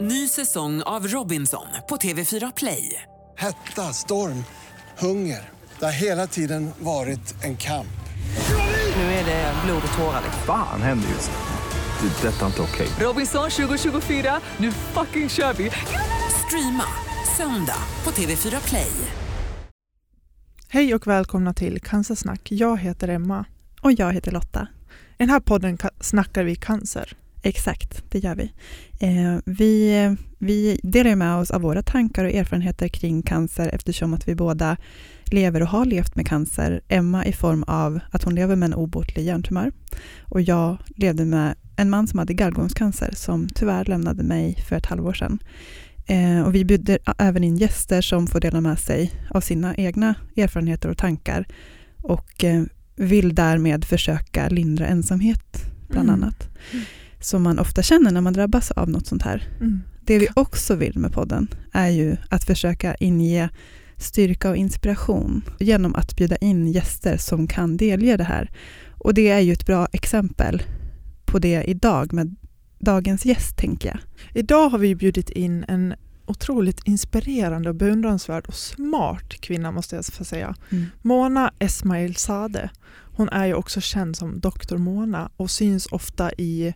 Ny säsong av Robinson på TV4 Play. Hetta, storm, hunger. Det har hela tiden varit en kamp. Nu är det blod och tårar. Fan händer just nu. Det. är Detta är inte okej. Robinson 2024, nu fucking kör vi! Streama söndag på TV4 Play. Hej och välkomna till Cancersnack. Jag heter Emma. Och jag heter Lotta. I den här podden ka- snackar vi cancer. Exakt, det gör vi. Eh, vi, vi delar med oss av våra tankar och erfarenheter kring cancer eftersom att vi båda lever och har levt med cancer. Emma i form av att hon lever med en obotlig hjärntumör och jag levde med en man som hade gallgångscancer som tyvärr lämnade mig för ett halvår sedan. Eh, och vi bjuder även in gäster som får dela med sig av sina egna erfarenheter och tankar och eh, vill därmed försöka lindra ensamhet bland Mm. annat. Som man ofta känner när man drabbas av något sånt här. Mm. Det vi också vill med podden är ju att försöka inge styrka och inspiration genom att bjuda in gäster som kan delge det här. Och det är ju ett bra exempel på det idag med dagens gäst, tänker jag. Idag har vi bjudit in en otroligt inspirerande och beundransvärd och smart kvinna måste jag få säga. Mona Esmail Sade. Hon är ju också känd som Dr. Mona och syns ofta i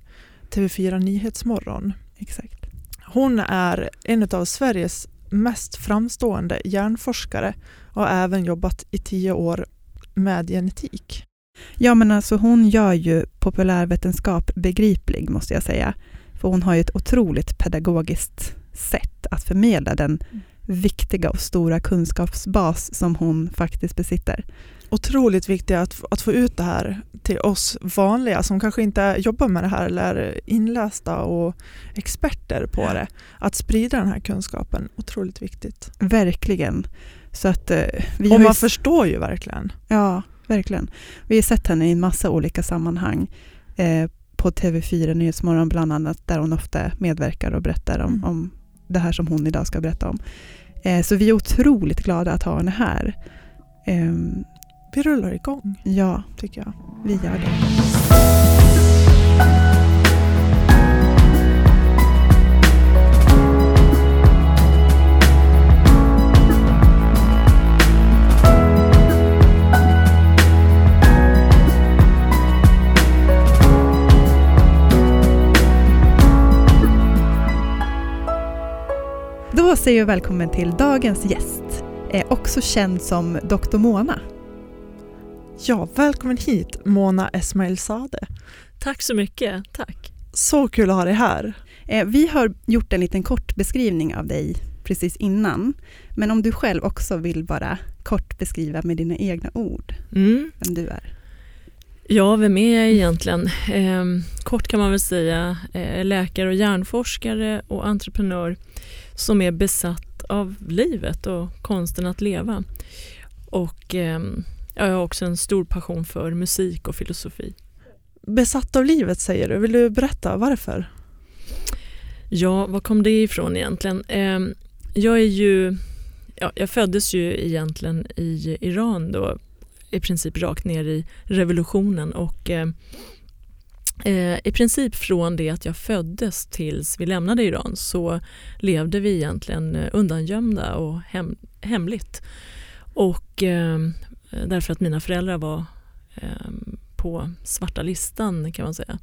TV4 Nyhetsmorgon. Exakt. Hon är en av Sveriges mest framstående hjärnforskare och har även jobbat i tio år med genetik. Ja, men alltså hon gör ju populärvetenskap begriplig, måste jag säga. För hon har ju ett otroligt pedagogiskt sätt att förmedla den viktiga och stora kunskapsbas som hon faktiskt besitter. Otroligt viktigt att, att få ut det här till oss vanliga som kanske inte jobbar med det här eller är inlästa och experter på det. Att sprida den här kunskapen, otroligt viktigt. Verkligen. Så att eh, vi och ju man s- förstår ju verkligen. Ja, verkligen. Vi har sett henne i en massa olika sammanhang. Eh, på TV4 Nyhetsmorgon bland annat, där hon ofta medverkar och berättar om, Mm. om det här som hon idag ska berätta om. Eh, så vi är otroligt glada att ha henne här. Ehm, vi rullar igång, ja, tycker jag. vi gör det. Då säger jag välkommen till dagens gäst, också känd som Dr. Mona. Ja, välkommen hit Mona Esmail Sade. Tack så mycket. Tack. Så kul att ha dig här. Eh, Vi har gjort en liten kort beskrivning av dig precis innan. Men om du själv också vill bara kort beskriva med dina egna ord Mm. vem du är. Ja, vem är jag egentligen? Eh, kort kan man väl säga eh, läkare och hjärnforskare och entreprenör som är besatt av livet och konsten att leva. Och eh, jag har också en stor passion för musik och filosofi. Besatt av livet säger du. Vill du berätta varför? Ja, var kom det ifrån egentligen? Eh, jag är ju, ja, jag föddes ju egentligen i Iran då, i princip rakt ner i revolutionen och eh, eh, i princip från det att jag föddes tills vi lämnade Iran så levde vi egentligen undangömda och hem, hemligt. Och eh, därför att mina föräldrar var eh, på svarta listan kan man säga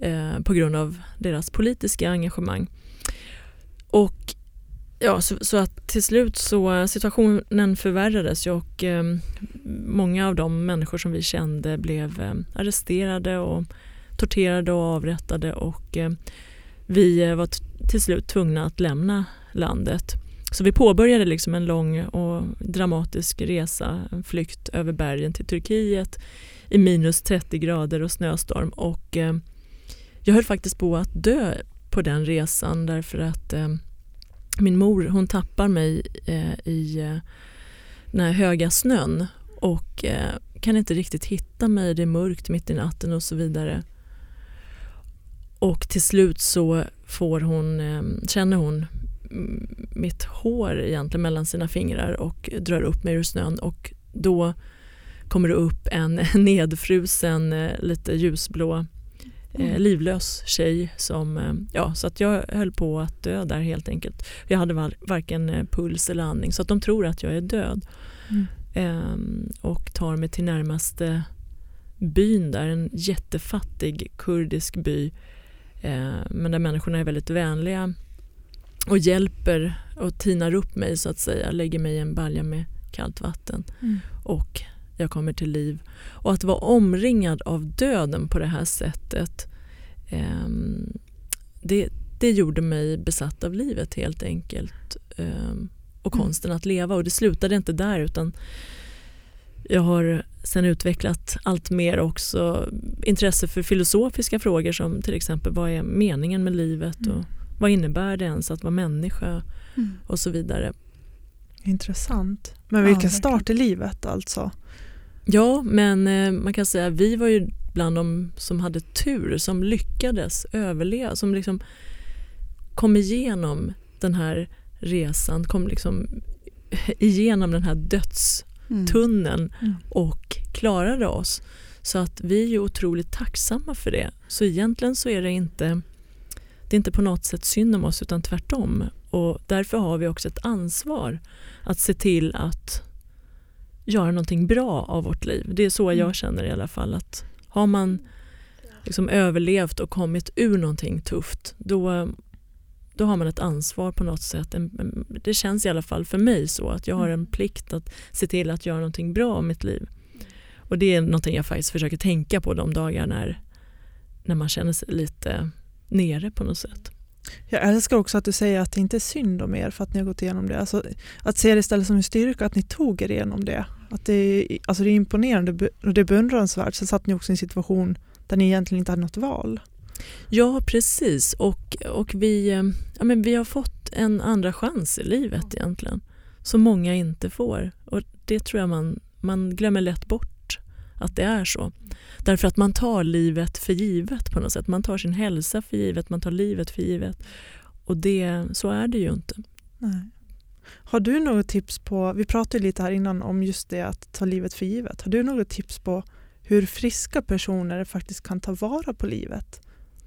eh, på grund av deras politiska engagemang. Och ja, så, så att till slut så situationen förvärrades och eh, många av de människor som vi kände blev eh, arresterade och torterade och avrättade och eh, vi eh, var till slut tvungna att lämna landet. Så vi påbörjade liksom en lång och dramatisk resa, en flykt över bergen till Turkiet i minus 30 grader och snöstorm och eh, jag höll faktiskt på att dö på den resan därför att eh, min mor hon tappar mig eh, i eh, den här höga snön och eh, kan inte riktigt hitta mig, det är mörkt mitt i natten och så vidare. Och till slut så får hon, eh, känner hon mitt hår egentligen mellan sina fingrar och drar upp mig ur snön och då kommer det upp en nedfrusen, eh, lite ljusblå eh, Mm. livlös tjej som, eh, ja så att jag höll på att dö där helt enkelt. Jag hade var, varken puls eller andning så att de tror att jag är död. Mm. Ehm, och tar mig till närmaste byn där, en jättefattig kurdisk by. Men där människorna är väldigt vänliga och hjälper och tinar upp mig så att säga, lägger mig i en balja med kallt vatten Mm. och jag kommer till liv. Och att vara omringad av döden på det här sättet ehm, det, det gjorde mig besatt av livet helt enkelt. Ehm, och Mm. konsten att leva. Och det slutade inte där utan jag har sen utvecklat allt mer också intresse för filosofiska frågor som till exempel vad är meningen med livet Mm. och vad innebär det ens att vara människa Mm. och så vidare. Intressant. Men Ja, vilken verkligen. start i livet alltså. Ja, men eh, man kan säga att vi var ju bland de som hade tur, som lyckades överleva, som liksom kom igenom den här resan, kom liksom igenom den här dödstunneln Mm. och klarade oss. Så att vi är ju otroligt tacksamma för det. Så egentligen så är det inte, det är inte på något sätt synd om oss utan tvärtom. Och därför har vi också ett ansvar att se till att göra någonting bra av vårt liv. Det är så Mm. jag känner i alla fall. att Har man liksom överlevt och kommit ur någonting tufft då, då har man ett ansvar på något sätt. Det känns i alla fall för mig så att jag har en plikt att se till att göra någonting bra av mitt liv. Och det är någonting jag faktiskt försöker tänka på de dagar när, när man känner sig lite nere på något sätt. Jag älskar också att du säger att det inte är synd om er för att ni har gått igenom det. Alltså, att se det istället som en styrka att ni tog er igenom det. Att det, är, alltså det är imponerande och det är beundransvärt. Sen satt ni också i en situation där ni egentligen inte hade något val. Ja, precis. Och, och vi, eh, ja, men vi har fått en andra chans i livet egentligen. Som många inte får. Och det tror jag man, man glömmer lätt bort att det är så. Därför att man tar livet för givet på något sätt. Man tar sin hälsa för givet, man tar livet för givet. Och det, så är det ju inte. Nej. Har du något tips på, vi pratade lite här innan om just det att ta livet för givet. Har du något tips på hur friska personer faktiskt kan ta vara på livet?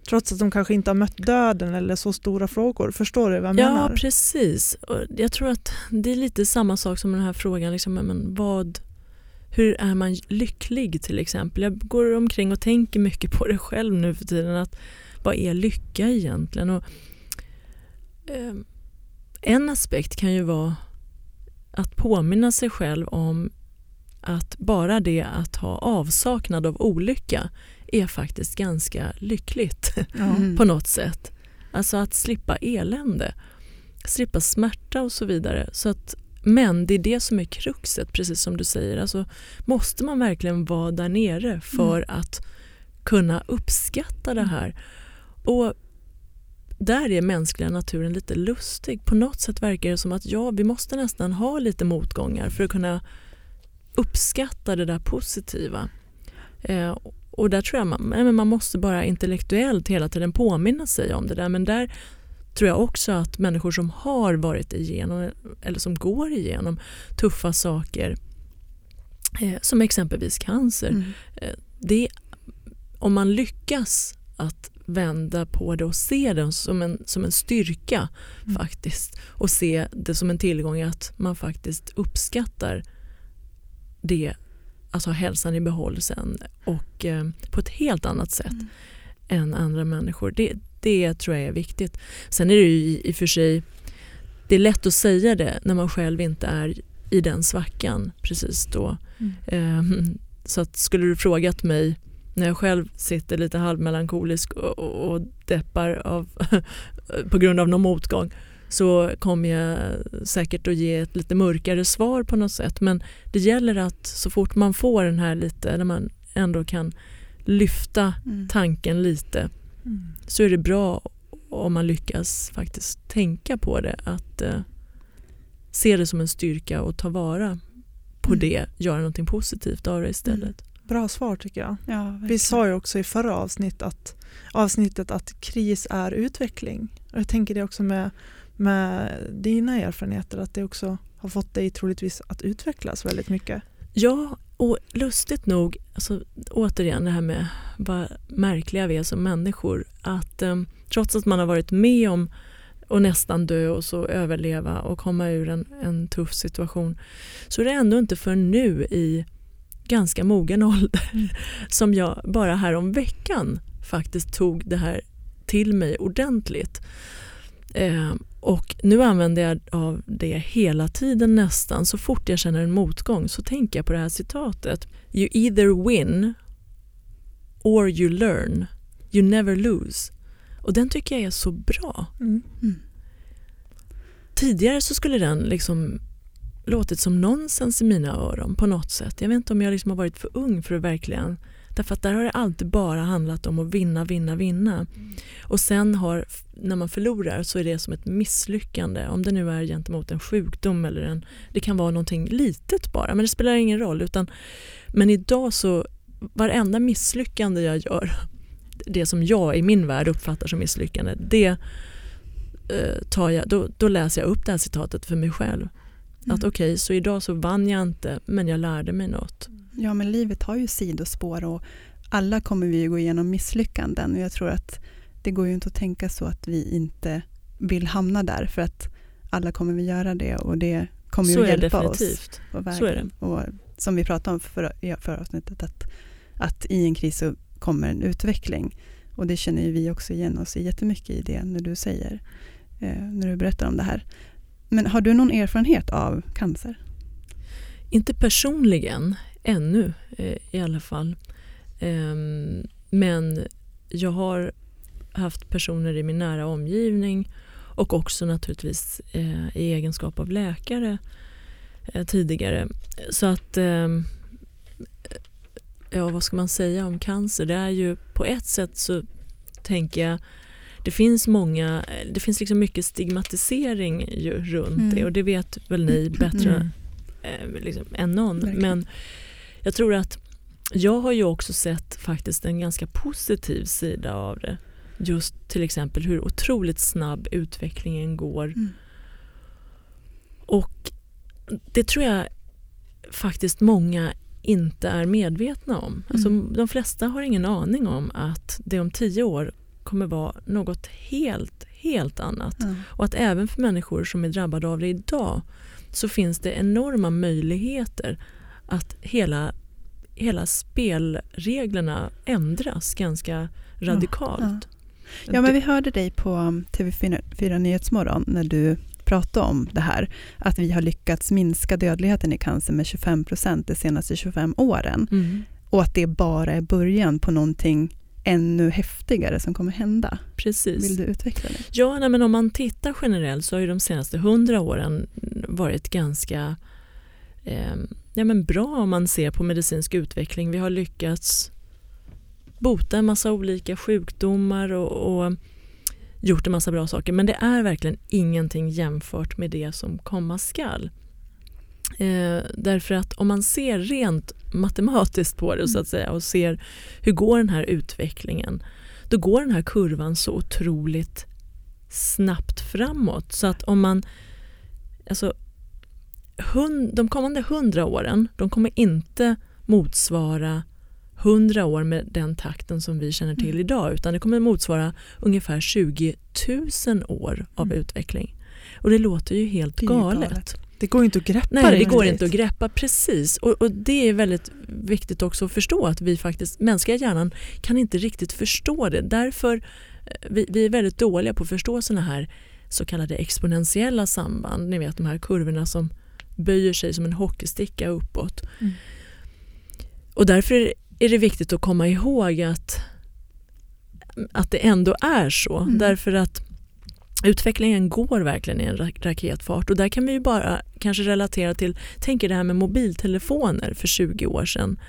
Trots att de kanske inte har mött döden eller så stora frågor. Förstår du vad jag Ja, menar? precis. Och jag tror att det är lite samma sak som den här frågan. Liksom, men vad, hur är man lycklig till exempel? Jag går omkring och tänker mycket på det själv nu för tiden. Att, vad är lycka egentligen? Och, eh, en aspekt kan ju vara att påminna sig själv om att bara det att ha avsaknad av olycka är faktiskt ganska lyckligt. Mm. på något sätt. Alltså att slippa elände, slippa smärta och så vidare. Så att, men det är det som är kruxet, precis som du säger. Alltså, måste man verkligen vara där nere för att kunna uppskatta det här? Och där är mänskliga naturen lite lustig. På något sätt verkar det som att ja, vi måste nästan ha lite motgångar för att kunna uppskatta det där positiva. Eh, och där tror jag man, man måste bara intellektuellt hela tiden påminna sig om det där. Men där tror jag också att människor som har varit igenom eller som går igenom tuffa saker eh, som exempelvis cancer. Mm. Det, om man lyckas att vända på det och se det som en, som en styrka Mm. faktiskt och se det som en tillgång att man faktiskt uppskattar det, alltså hälsan i behåll sen och eh, på ett helt annat sätt Mm. än andra människor. Det, det tror jag är viktigt. Sen är det ju i, och för sig det är lätt att säga det när man själv inte är i den svackan precis då. Mm. Eh, så att skulle du frågat mig när jag själv sitter lite halvmelankolisk och, och, och deppar av, på grund av någon motgång så kommer jag säkert att ge ett lite mörkare svar på något sätt. Men det gäller att så fort man får den här lite, när man ändå kan lyfta Mm. tanken lite Mm. så är det bra om man lyckas faktiskt tänka på det. Att eh, se det som en styrka och ta vara på Mm. det. Göra någonting positivt av det istället. Bra svar tycker jag. Ja, Vi sa ju också i förra avsnitt att, avsnittet att kris är utveckling. Och jag tänker det också med, med dina erfarenheter att det också har fått dig troligtvis att utvecklas väldigt mycket. Ja, och lustigt nog, alltså, återigen det här med vad märkliga vi är som människor. Att eh, trots att man har varit med om och nästan dö och så överleva och komma ur en, en tuff situation så är det ändå inte för nu i ganska mogen ålder mm. som jag bara här om veckan faktiskt tog det här till mig ordentligt. Eh, och nu använder jag av det hela tiden nästan. Så fort jag känner en motgång så tänker jag på det här citatet. You either win or you learn. You never lose. Och den tycker jag är så bra. Mm. Mm. Tidigare så skulle den liksom låtit som nonsens i mina öron på något sätt. Jag vet inte om jag liksom har varit för ung för att verkligen Därför att där har det alltid bara handlat om att vinna, vinna, vinna. Mm. Och sen har, när man förlorar så är det som ett misslyckande. Om det nu är gentemot en sjukdom eller en, det kan vara någonting litet bara, men det spelar ingen roll. Utan, men idag så, varenda misslyckande jag gör, det som jag i min värld uppfattar som misslyckande, det eh, tar jag, då, då, läser jag upp det här citatet för mig själv. Mm. Att okej, okay, så idag så vann jag inte, men jag lärde mig något. Ja, men livet har ju sidospår och alla kommer vi ju gå igenom misslyckanden. Och jag tror att det går ju inte att tänka så att vi inte vill hamna där, för att alla kommer vi göra det och det kommer ju att hjälpa oss på vägen. Så är det. Och som vi pratade om förra, förra avsnittet, att, att i en kris så kommer en utveckling. Och det känner ju vi också igen oss i jättemycket i det när du säger, eh, när du berättar om det här. Men har du någon erfarenhet av cancer? Inte personligen ännu eh, i alla fall. Ehm, men jag har haft personer i min nära omgivning och också naturligtvis eh, i egenskap av läkare eh, tidigare. Så att, ehm, ja vad ska man säga om cancer? Det är ju på ett sätt så tänker jag det finns många, det finns liksom mycket stigmatisering ju runt mm. det och det vet väl ni bättre mm. liksom, än någon. Verkligen. Men jag tror att jag har ju också sett faktiskt en ganska positiv sida av det. Just till exempel hur otroligt snabb utvecklingen går. Mm. Och det tror jag faktiskt många inte är medvetna om. Alltså, mm. De flesta har ingen aning om att det om tio år kommer vara något helt, helt annat. Mm. Och att även för människor som är drabbade av det idag så finns det enorma möjligheter att hela, hela spelreglerna ändras ganska radikalt. Ja, ja. men vi hörde dig på TV4 Nyhetsmorgon när du pratade om det här, att vi har lyckats minska dödligheten i cancer med 25 procent de senaste 25 åren. Mm. Och att det bara är början på någonting ännu häftigare som kommer hända. Precis. Vill du utveckla det? Ja, nej, men om man tittar generellt så har ju de senaste 100 åren varit ganska eh, ja, men bra om man ser på medicinsk utveckling. Vi har lyckats bota en massa olika sjukdomar och, och gjort en massa bra saker. Men det är verkligen ingenting jämfört med det som komma skall. Eh, därför att om man ser rent matematiskt på det så att säga och ser hur går den här utvecklingen då går den här kurvan så otroligt snabbt framåt. Så att om man... Alltså, hund, de kommande hundra åren de kommer inte motsvara hundra år med den takten som vi känner till mm. idag utan det kommer motsvara ungefär 20 000 år av mm. utveckling. Och det låter ju helt det galet. galet. Det går inte att greppa. Nej, det går inte att greppa. Precis. Och, och, det är väldigt viktigt också att förstå att vi faktiskt, mänskliga hjärnan kan inte riktigt förstå det. Därför eh, vi, vi är väldigt dåliga på att förstå såna här så kallade exponentiella samband. Ni vet de här kurvorna som böjer sig som en hockeysticka uppåt. Mm. Och därför är det viktigt att komma ihåg att, att det ändå är så. Mm. Därför att utvecklingen går verkligen i en raketfart och där kan vi ju bara kanske relatera till, tänk er det här med mobiltelefoner för 20 år sedan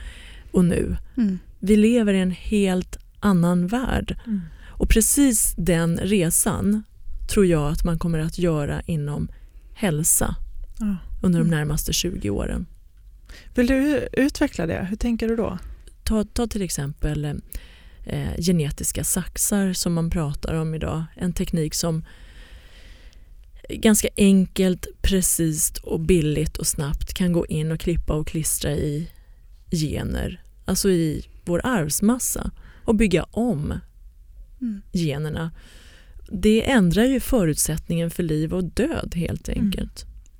och nu. Mm. Vi lever i en helt annan värld. Mm. Och precis den resan tror jag att man kommer att göra inom hälsa ja. Under de närmaste 20 åren. Vill du utveckla det? Hur tänker du då? Ta, ta till exempel eh, genetiska saxar som man pratar om idag. En teknik som ganska enkelt, precis och billigt och snabbt kan gå in och klippa och klistra i gener, alltså i vår arvsmassa och bygga om Mm. generna. Det ändrar ju förutsättningen för liv och död helt Mm.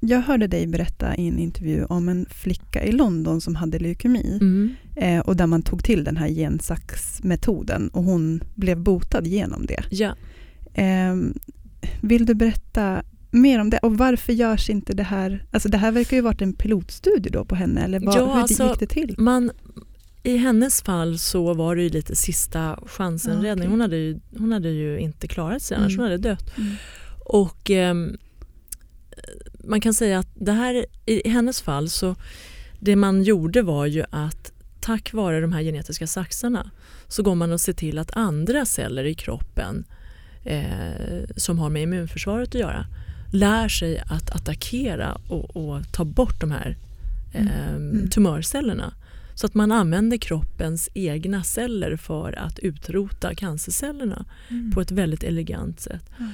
Jag hörde dig berätta i en intervju om en flicka i London som hade leukemi Mm. eh, och där man tog till den här gensaxmetoden och hon blev botad genom det. Ja. Eh, vill du berätta mer om det och varför görs inte det här? Alltså det här verkar ju varit en pilotstudie då på henne eller vad, Ja, hur alltså, gick det till? Man, I hennes fall så var det ju lite sista chansen Ja, räddning. okej. Hon hade, ju, hon hade ju inte klarat sig annars, Mm. hon hade dött. Mm. Och ehm, man kan säga att det här, i hennes fall så det man gjorde var ju att tack vare de här genetiska saxarna så går man och ser till att andra celler i kroppen eh, som har med immunförsvaret att göra lär sig att attackera och, och ta bort de här eh, Mm. tumörcellerna. Så att man använder kroppens egna celler för att utrota cancercellerna Mm. på ett väldigt elegant sätt. Ja.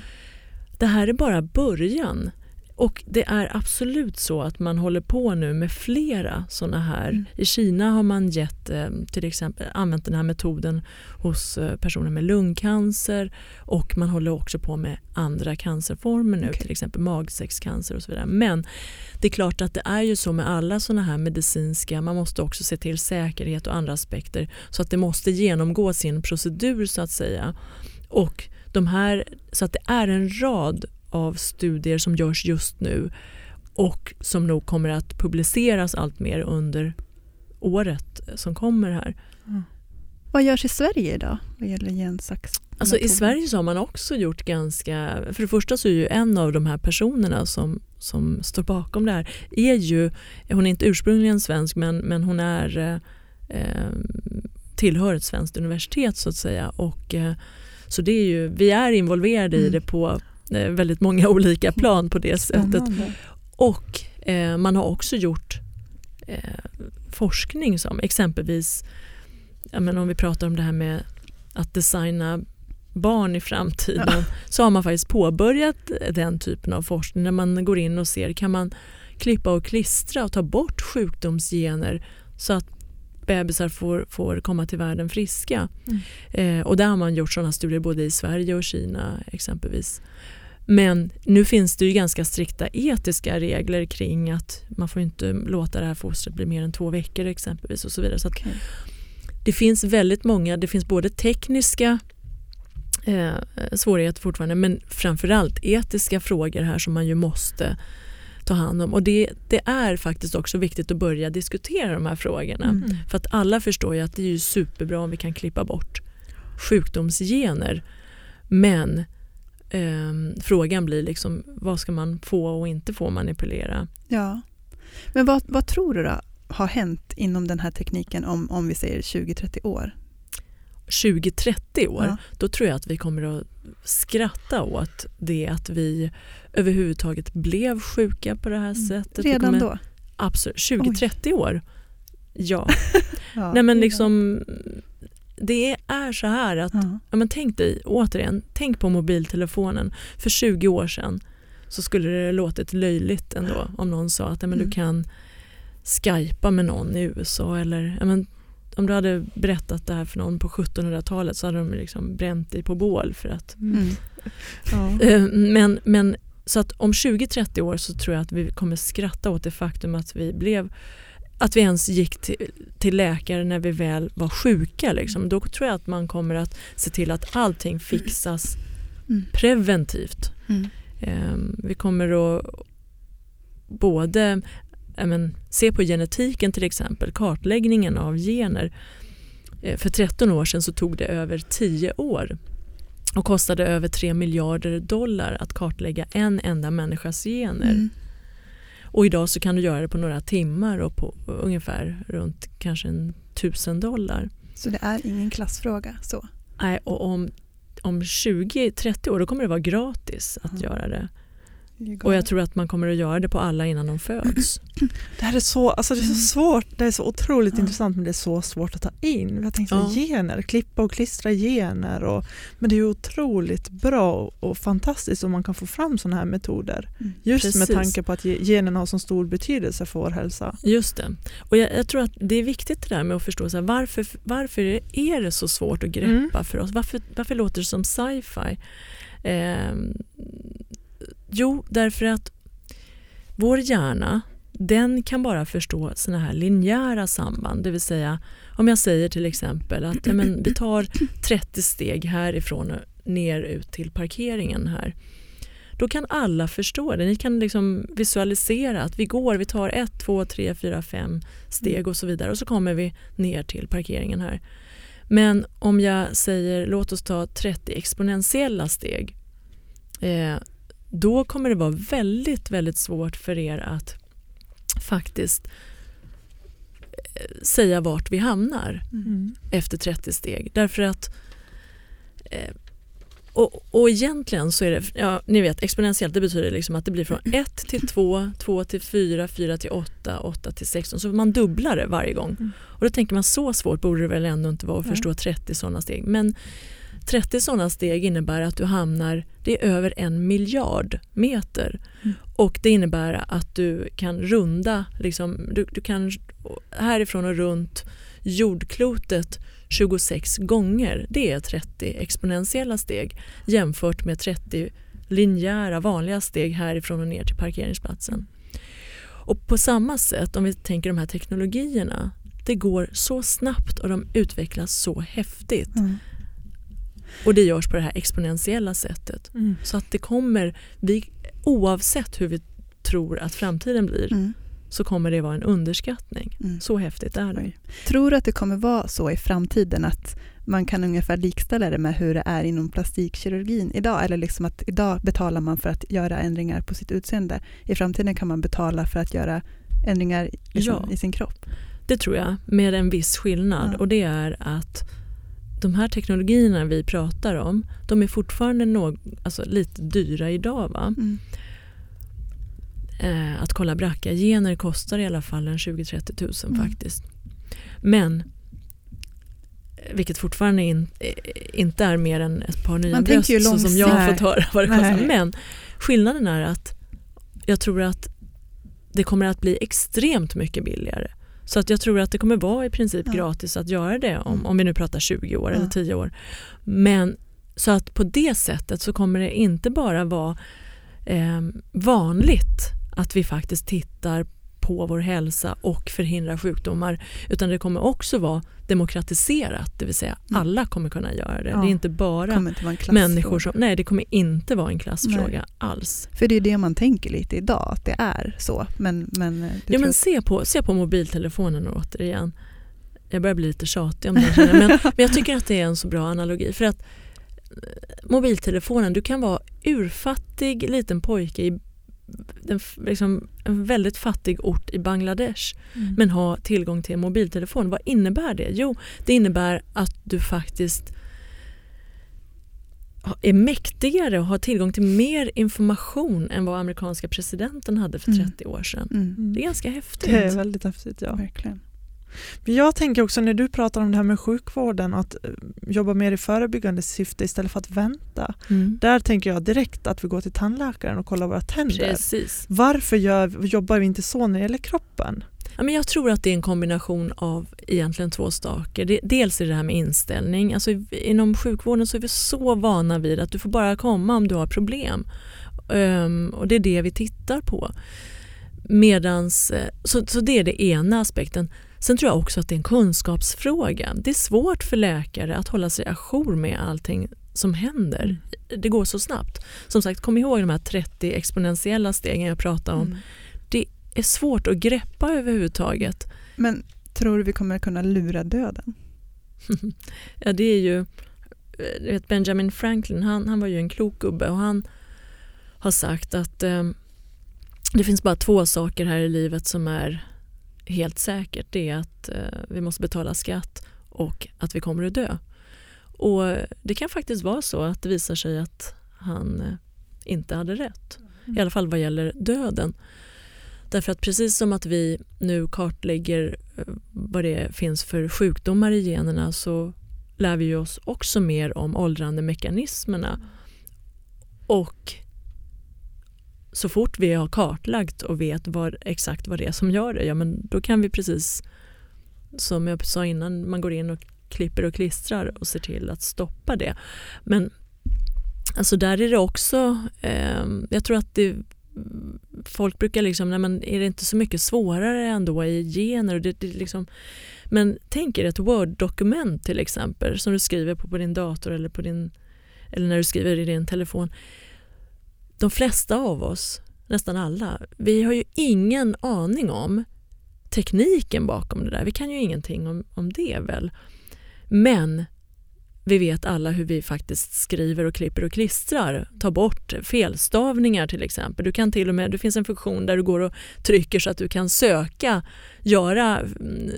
Det här är bara början. Och det är absolut så att man håller på nu med flera sådana här. Mm. I Kina har man gett, eh, till exempel använt den här metoden hos eh, personer med lungcancer och man håller också på med andra cancerformer nu, Okej. till exempel magsäckscancer och så vidare. Men det är klart att det är ju så med alla sådana här medicinska, man måste också se till säkerhet och andra aspekter så att det måste genomgå sin procedur så att säga. Och de här, så att det är en rad av studier som görs just nu och som nog kommer att publiceras allt mer under året som kommer här. Vad görs i Sverige idag vad gäller gensax? Alltså I Sverige så har man också gjort ganska... För det första så är ju en av de här personerna som, som står bakom det här är ju, hon är inte ursprungligen svensk men, men hon är eh, eh, tillhör ett svenskt universitet så att säga. Och, eh, så det är ju, vi är involverade i Mm. det på väldigt många olika plan på det sättet. Och eh, man har också gjort eh, forskning som exempelvis, ja, men om vi pratar om det här med att designa barn i framtiden så har man faktiskt påbörjat den typen av forskning när man går in och ser kan man klippa och klistra och ta bort sjukdomsgener så att bebisar får, får komma till världen friska. Mm. Eh, och där har man gjort sådana studier både i Sverige och Kina exempelvis. Men nu finns det ju ganska strikta etiska regler kring att man får inte låta det här fostret bli mer än två veckor exempelvis och så vidare. Så Okej. det finns väldigt många, det finns både tekniska eh, svårigheter fortfarande men framförallt etiska frågor här som man ju måste ta hand om. Och det, det är faktiskt också viktigt att börja diskutera de här frågorna. Mm. För att alla förstår ju att det är superbra om vi kan klippa bort sjukdomsgener. Men ehm, frågan blir liksom vad ska man få och inte få manipulera? Ja. Men vad, vad tror du då har hänt inom den här tekniken om, om vi säger 20-30 år? 20-30 år, Ja. då tror jag att vi kommer att skratta åt det att vi överhuvudtaget blev sjuka på det här sättet. Mm. Redan kommer, då? Absolut, 20-30 år. Ja. Ja. Nej men liksom, det är så här att Ja. Ja, men tänk dig, återigen, tänk på mobiltelefonen. För 20 år sedan så skulle det låtit löjligt ändå om någon sa att ja, men Mm. du kan skypa med någon i USA. Eller, ja, men, om du hade berättat det här för någon på 1700-talet så hade de liksom bränt dig på bål. För att, Mm. Ja. Eh, men, men, så att om 20-30 år så tror jag att vi kommer skratta åt det faktum att vi blev att vi ens gick till, till läkare när vi väl var sjuka. Liksom. Då tror jag att man kommer att se till att allting fixas Mm. preventivt. Mm. Eh, vi kommer att både men, se på genetiken till exempel, kartläggningen av gener. Eh, för 13 år sedan så tog det över 10 år och kostade över 3 miljarder dollar att kartlägga en enda människas gener. Mm. Och idag så kan du göra det på några timmar och på ungefär runt kanske en tusen dollar. Så det är ingen klassfråga? Så. Nej, och om, om 20-30 år då kommer det vara gratis att Mm. göra det. Och jag tror att man kommer att göra det på alla innan de föds. Det här är så, alltså det är så Mm. svårt, det är så otroligt Ja. intressant men det är så svårt att ta in. Jag tänkte Ja. gener, klippa och klistra gener. Och, men det är otroligt bra och, fantastiskt om man kan få fram sådana här metoder. Mm. Just med Precis. tanke på att ge- generna har så stor betydelse för vår hälsa. Just det. Och jag, jag tror att det är viktigt det där med att förstå så här, varför, varför är det så svårt att greppa Mm. för oss? Varför, varför låter det som sci-fi? Ehm, jo, därför att vår hjärna den kan bara förstå såna här linjära samband. Det vill säga om jag säger till exempel att ja, men, vi tar 30 steg härifrån och ner ut till parkeringen här. Då kan alla förstå det. Ni kan liksom visualisera att vi går, vi tar ett, två, tre, fyra, fem steg och så vidare och så kommer vi ner till parkeringen här. Men om jag säger låt oss ta 30 exponentiella steg eh, då kommer det vara väldigt, väldigt svårt för er att faktiskt eh, säga vart vi hamnar Mm. efter 30 steg. Därför att eh, och, och egentligen så är det, ja, ni vet exponentiellt det betyder liksom att det blir från 1 till 2, 2 till 4, 4 till 8, 8 till 16. Så man dubblar det varje gång. Mm. Och då tänker man så svårt borde det väl ändå inte vara att förstå 30 sådana steg. Men 30 sådana steg innebär att du hamnar, det är över en miljard meter. Mm. Och det innebär att du kan runda, liksom, du, du kan härifrån och runt jordklotet 26 gånger. Det är 30 exponentiella steg jämfört med 30 linjära vanliga steg härifrån och ner till parkeringsplatsen. Och på samma sätt om vi tänker de här teknologierna, det går så snabbt och de utvecklas så häftigt. Mm. Och det görs på det här exponentiella sättet. Mm. Så att det kommer, vi, oavsett hur vi tror att framtiden blir, Mm. så kommer det vara en underskattning. Mm. Så häftigt är det. Tror du att det kommer vara så i framtiden att man kan ungefär likställa det med hur det är inom plastikkirurgin idag? Eller liksom att idag betalar man för att göra ändringar på sitt utseende. I framtiden kan man betala för att göra ändringar liksom Ja. i sin kropp. Det tror jag, med en viss skillnad. Ja. Och det är att de här teknologierna vi pratar om, de är fortfarande nå- alltså lite dyra idag. Va? Mm. Eh, att kolla BRCA-gener kostar i alla fall en 20-30 tusen Mm. faktiskt. Men, eh, vilket fortfarande in, eh, inte är mer än ett par nya Man bröst så som jag har fått höra vad det kostar. Men skillnaden är att jag tror att det kommer att bli extremt mycket billigare. Så att jag tror att det kommer vara i princip Ja. gratis att göra det om, Mm. om vi nu pratar 20 år Ja. eller 10 år. Men så att på det sättet så kommer det inte bara vara eh, vanligt att vi faktiskt tittar på vår hälsa och förhindrar sjukdomar utan det kommer också vara demokratiserat, det vill säga Mm. alla kommer kunna göra det. Ja. Det är inte bara inte människor som... Nej, det kommer inte vara en klassfråga alls. För det är det man tänker lite idag, att det är så. Men, men, eh, Ja, men se, på, se på mobiltelefonen återigen. Jag börjar bli lite tjatig om det, men, men jag tycker att det är en så bra analogi. För att eh, mobiltelefonen, du kan vara urfattig liten pojke i den, f- liksom, en väldigt fattig ort i Bangladesh Mm. men ha tillgång till en mobiltelefon. Vad innebär det? Jo, det innebär att du faktiskt är mäktigare och har tillgång till mer information än vad amerikanska presidenten hade för Mm. 30 år sedan. Mm, Det är ganska häftigt. Det är väldigt häftigt. Ja. verkligen. Men Jag tänker också när du pratar om det här med sjukvården att eh, jobba mer i förebyggande syfte istället för att vänta. Mm. Där tänker jag direkt att vi går till tandläkaren och kollar våra tänder. Precis. Varför gör, jobbar vi inte så när det gäller kroppen? Ja, men jag tror att det är en kombination av egentligen två saker. Dels är det här med inställning. Alltså, inom sjukvården så är vi så vana vid att du får bara komma om du har problem. Ehm, och det är det vi tittar på. Medans, eh, så, så det är det ena aspekten. Sen tror jag också att det är en kunskapsfråga. Det är svårt för läkare att hålla sig ajour med allting som händer. Det går så snabbt. Som sagt, kom ihåg de här 30 exponentiella stegen jag pratade om. Mm. Det är svårt att greppa överhuvudtaget. Men tror du vi kommer kunna lura döden? ja, det är ju, eh, vet Benjamin Franklin, han, han var ju en klok gubbe och han har sagt att eh, det finns bara två saker här i livet som är helt säkert. Det är att eh, vi måste betala skatt och att vi kommer att dö. Och det kan faktiskt vara så att det visar sig att han eh, inte hade rätt. i alla fall vad gäller döden. Därför att precis som att vi nu kartlägger eh, vad det finns för sjukdomar i generna så lär vi oss också mer om åldrandemekanismerna. Och så fort vi har kartlagt och vet vad, exakt vad det är som gör det, ja men då kan vi precis som jag sa innan, man går in och klipper och klistrar och ser till att stoppa det. Men alltså där är det också, eh, jag tror att det, folk brukar liksom, nej men är det inte så mycket svårare ändå i gener? Och det, det liksom, men tänk er ett Word-dokument till exempel som du skriver på, på din dator eller, på din, eller när du skriver i din telefon. De flesta av oss, nästan alla, vi har ju ingen aning om tekniken bakom det där. Vi kan ju ingenting om, om det väl. Men vi vet alla hur vi faktiskt skriver och klipper och klistrar. Ta bort felstavningar till exempel. Du kan till och med, det finns en funktion där du går och trycker så att du kan söka, göra, mm,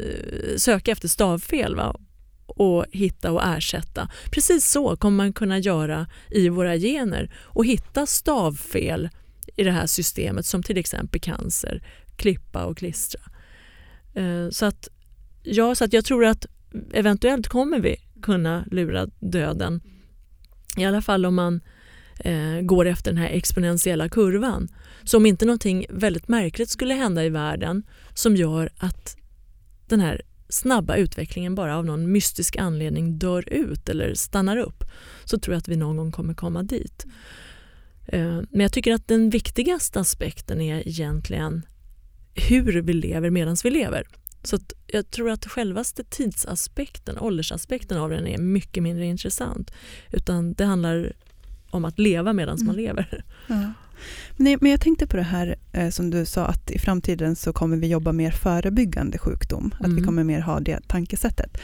söka efter stavfel va? Och hitta och ersätta. Precis så kommer man kunna göra i våra gener och hitta stavfel i det här systemet som till exempel cancer, klippa och klistra. Eh, så att, ja, så att jag tror att eventuellt kommer vi kunna lura döden. I alla fall om man eh, går efter den här exponentiella kurvan. Så om inte någonting väldigt märkligt skulle hända i världen som gör att den här snabba utvecklingen bara av någon mystisk anledning dör ut eller stannar upp så tror jag att vi någon gång kommer komma dit. Eh, men jag tycker att den viktigaste aspekten är egentligen hur vi lever medan vi lever. Så jag tror att självaste tidsaspekten, åldersaspekten av den är mycket mindre intressant. Utan det handlar om att leva medan mm. man lever. Ja. Men, men jag tänkte på det här eh, som du sa att i framtiden så kommer vi jobba mer förebyggande sjukdom. Att mm. vi kommer mer ha det tankesättet.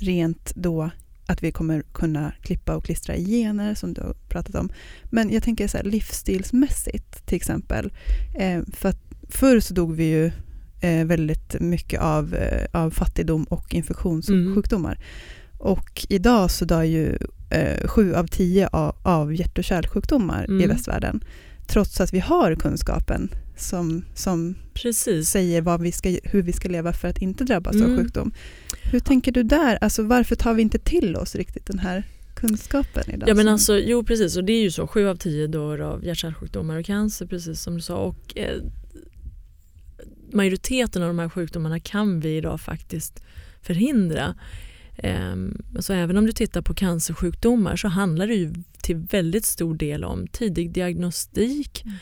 Rent då att vi kommer kunna klippa och klistra i gener som du har pratat om. Men jag tänker så här, livsstilsmässigt till exempel. Eh, för att förr så dog vi ju eh, väldigt mycket av, av fattigdom och infektionssjukdomar. Mm. Och idag så dör ju eh, sju av tio av, av hjärt och kärlsjukdomar mm. i västvärlden. Trots att vi har kunskapen som, som säger vad vi ska, hur vi ska leva för att inte drabbas mm. av sjukdom. Hur tänker du där? Alltså, varför tar vi inte till oss riktigt den här kunskapen idag? Ja, men alltså, jo precis, och det är ju så. Sju av tio dör av hjärt-kärlsjukdomar och cancer precis som du sa. Och, eh, majoriteten av de här sjukdomarna kan vi idag faktiskt förhindra. Ehm, så även om du tittar på cancersjukdomar så handlar det ju till väldigt stor del om tidig diagnostik mm.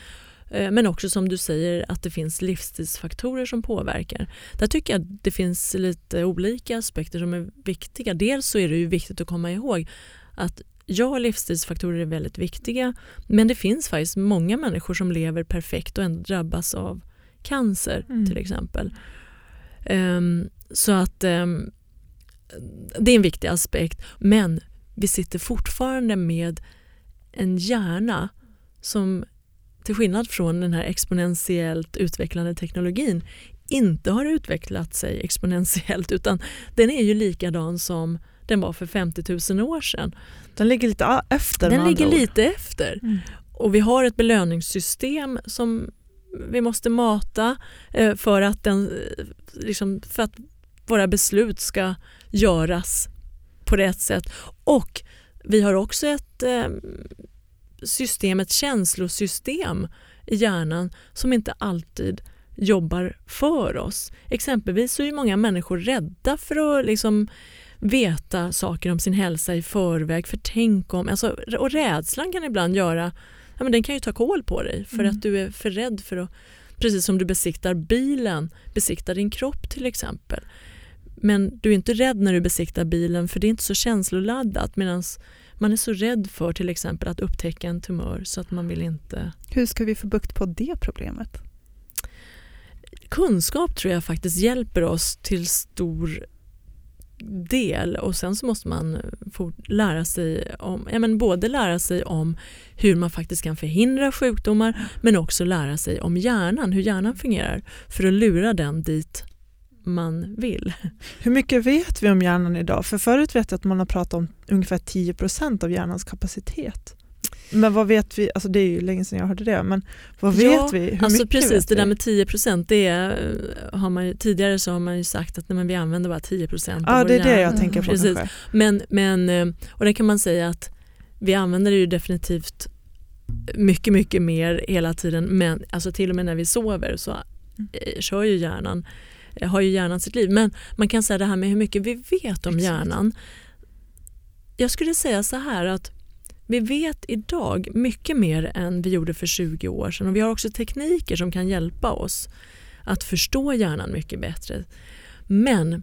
Eh, men också som du säger att det finns livsstilsfaktorer som påverkar. Där tycker jag att det finns lite olika aspekter som är viktiga. Dels så är det ju viktigt att komma ihåg att ja, livsstilsfaktorer är väldigt viktiga men det finns faktiskt många människor som lever perfekt och ändå drabbas av cancer mm. till exempel. Um, så att um, det är en viktig aspekt. Men vi sitter fortfarande med en hjärna som till skillnad från den här exponentiellt utvecklande teknologin inte har utvecklat sig exponentiellt utan den är ju likadan som den var för 50 000 år sedan. Den ligger lite efter Den ligger lite efter. Mm. Och vi har ett belöningssystem som vi måste mata eh, för att, den, eh, liksom, för att våra beslut ska göras på rätt sätt. Och vi har också ett eh, system, ett känslosystem i hjärnan som inte alltid jobbar för oss. Exempelvis så är många människor rädda för att liksom veta saker om sin hälsa i förväg. För tänk om, alltså, och rädslan kan ibland göra ja, men den kan ju ta koll på dig för mm. att du är för rädd för att, precis som du besiktar bilen, besikta din kropp till exempel. Men du är inte rädd när du besiktar bilen för det är inte så känsloladdat medan man är så rädd för till exempel att upptäcka en tumör så att man vill inte... Hur ska vi få bukt på det problemet? Kunskap tror jag faktiskt hjälper oss till stor del och sen så måste man lära sig om, ja men både lära sig om hur man faktiskt kan förhindra sjukdomar men också lära sig om hjärnan, hur hjärnan fungerar för att lura den dit man vill. Hur mycket vet vi om hjärnan idag? För förut vet jag att man har pratat om ungefär 10% av hjärnans kapacitet. Men vad vet vi, alltså det är ju länge sedan jag hörde det, men vad Ja, vet vi? Hur alltså mycket precis, vet det där vi? med 10 procent, det är, har man tidigare så har man ju sagt att nej, men vi använder bara 10 procent Ja, det är det jag Mm, tänker på precis. kanske. Men, men, eh, och det kan man säga att vi använder det ju definitivt mycket, mycket mer hela tiden. Men alltså till och med när vi sover så eh, kör ju hjärnan, har ju hjärnan sitt liv. Men man kan säga det här med hur mycket vi vet om hjärnan. Jag skulle säga så här att vi vet idag mycket mer än vi gjorde för 20 år sedan och vi har också tekniker som kan hjälpa oss att förstå hjärnan mycket bättre. Men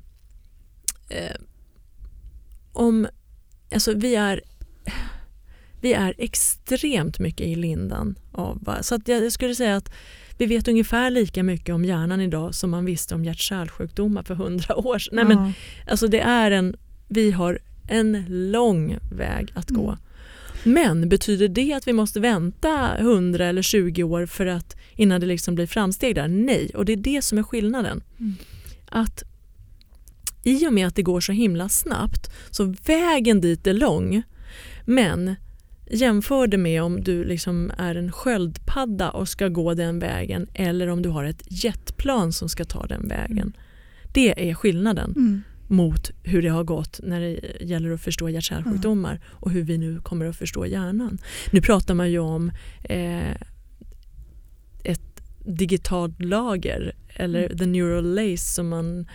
eh, om, alltså vi är vi är extremt mycket i lindan av så att jag skulle säga att vi vet ungefär lika mycket om hjärnan idag som man visste om hjärt-kärlsjukdomar för hundra år sedan. Nej, men. Alltså det är en, vi har en lång väg att gå. Mm. Men betyder det att vi måste vänta 100 eller 20 år för att innan det liksom blir framsteg där? Nej, och det är det som är skillnaden. Mm. Att i och med att det går så himla snabbt så vägen dit är lång. Men jämför det med om du liksom är en sköldpadda och ska gå den vägen eller om du har ett jetplan som ska ta den vägen. Det är skillnaden Mm. mot hur det har gått när det gäller att förstå hjärt-kärlsjukdomar och hur vi nu kommer att förstå hjärnan. Nu pratar man ju om eh, ett digitalt lager eller the neural lace som man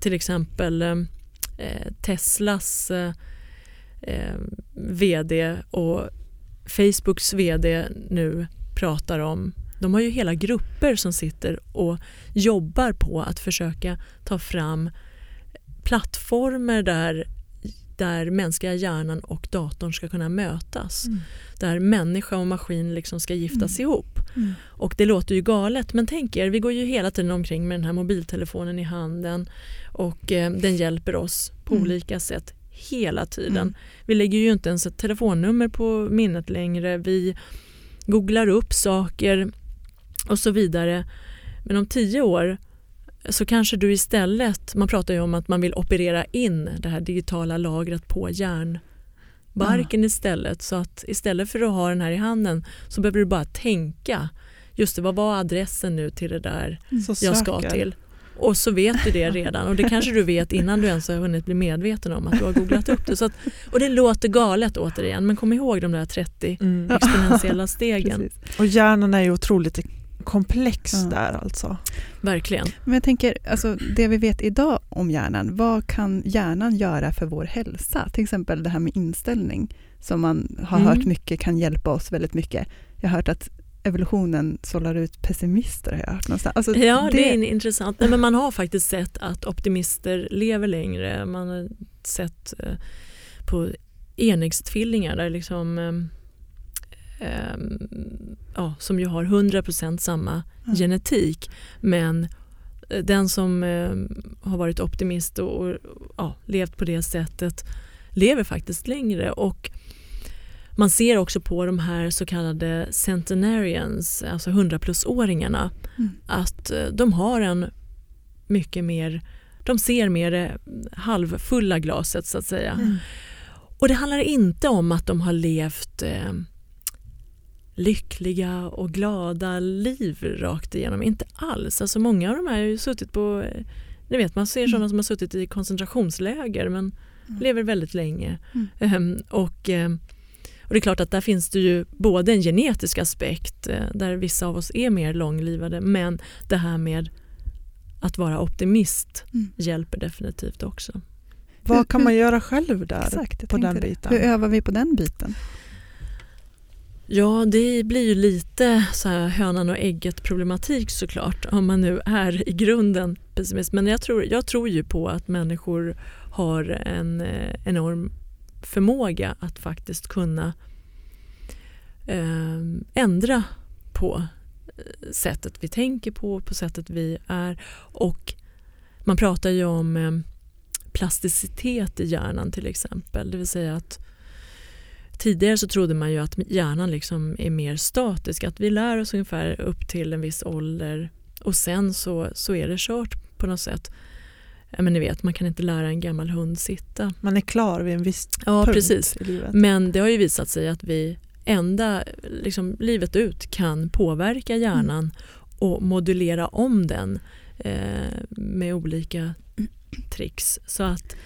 till exempel eh, Teslas eh, eh, vd och Facebooks vd nu pratar om. De har ju hela grupper som sitter och jobbar på att försöka ta fram plattformar där, där mänskliga hjärnan och datorn ska kunna mötas. Mm. Där människa och maskin liksom ska giftas ihop. Mm. Och det låter ju galet men tänk er, vi går ju hela tiden omkring med den här mobiltelefonen i handen och eh, den hjälper oss på Mm. olika sätt hela tiden. Mm. Vi lägger ju inte ens ett telefonnummer på minnet längre. Vi googlar upp saker och så vidare. Men om tio år så kanske du istället, man pratar ju om att man vill operera in det här digitala lagret på hjärnbarken istället. Så att istället för att ha den här i handen så behöver du bara tänka. Just det, vad var adressen nu till det där Så jag ska till? Och så vet du det redan och det kanske du vet innan du ens har hunnit bli medveten om att du har googlat upp det. Så att, och det låter galet återigen men kom ihåg de där 30 Mm. exponentiella stegen. Precis. Och hjärnan är ju otroligt komplex Ja. där alltså. Verkligen. Men jag tänker, alltså, det vi vet idag om hjärnan, vad kan hjärnan göra för vår hälsa? Till exempel det här med inställning, som man har Mm. hört mycket kan hjälpa oss väldigt mycket. Jag har hört att evolutionen sållar ut pessimister, har jag hört någonstans. Alltså, Ja, det, är intressant. Nej, men man har faktiskt sett att optimister lever längre. Man har sett eh, på enäggstvillingar där liksom, eh, eh, ja, som ju har 100% samma Ja. genetik. Men eh, den som eh, har varit optimist och, och ja, levt på det sättet lever faktiskt längre. Och man ser också på de här så kallade centenarians, alltså 100-plus-åringarna, Mm. att eh, de har en mycket mer, de ser mer det halvfulla glaset så att säga. Mm. Och det handlar inte om att de har levt eh, lyckliga och glada liv rakt igenom, inte alls. Alltså många av de här har ju suttit på, eh, ni vet man ser sådana som har suttit i koncentrationsläger men Mm. lever väldigt länge. Mm. Ehm, och, ehm, och det är klart att där finns det ju både en genetisk aspekt eh, där vissa av oss är mer långlivade men det här med att vara optimist Mm. hjälper definitivt också. Vad kan man göra själv där? Exakt, på den det. biten? Hur övar vi på den biten? Ja, det blir ju lite så här hönan och ägget problematik såklart om man nu är i grunden pessimist. Men jag tror, jag tror ju på att människor har en eh, enorm förmåga att faktiskt kunna eh, ändra på eh, sättet vi tänker på, på sättet vi är. Och man pratar ju om eh, plasticitet i hjärnan till exempel. Det vill säga att Tidigare så trodde man ju att hjärnan liksom är mer statisk, att vi lär oss ungefär upp till en viss ålder och sen så, så är det kört på något sätt. Ja, men ni vet, man kan inte lära en gammal hund sitta. Man är klar vid en viss Ja, punkt precis. i livet. Men det har ju visat sig att vi enda liksom, livet ut kan påverka hjärnan och modulera om den eh, med olika tricks. Så att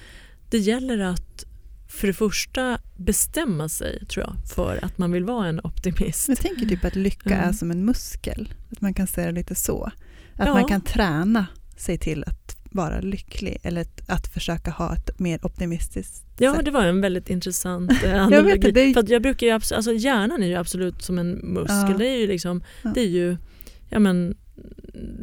det gäller att för det första bestämma sig tror jag för att man vill vara en optimist. Jag tänker typ att lycka Mm. är som en muskel. Att man kan säga det lite så. Att Ja. man kan träna sig till att vara lycklig eller att, försöka ha ett mer optimistiskt Ja, sätt. det var en väldigt intressant eh, analogi. För jag brukar ju, alltså hjärnan är ju absolut som en muskel. Ja. Det är ju liksom, Ja. det är ju, ja men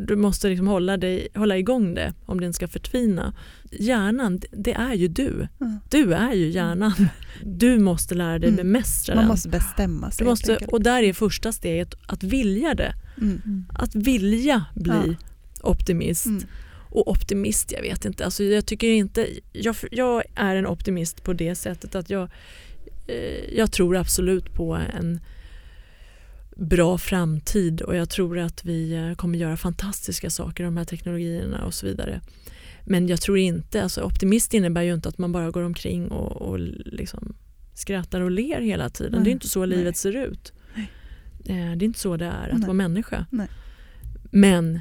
du måste liksom hålla, dig, hålla igång det om den ska förtvina. Hjärnan, det är ju du. Ja. Du är ju hjärnan. Du måste lära dig Mm. bemästra Man den. måste bestämma sig. måste, och där är första steget att vilja det. Mm. Att vilja bli Ja. optimist. Och optimist, jag vet inte. Alltså jag, tycker inte, jag, jag är en optimist på det sättet att jag, eh, jag tror absolut på en bra framtid och jag tror att vi eh, kommer göra fantastiska saker de här teknologierna och så vidare. Men jag tror inte, alltså optimist innebär ju inte att man bara går omkring och, och liksom skrattar och ler hela tiden. Nej, Det är inte så nej. livet ser ut. Eh, Det är inte så det är att Nej. vara människa. Nej. Men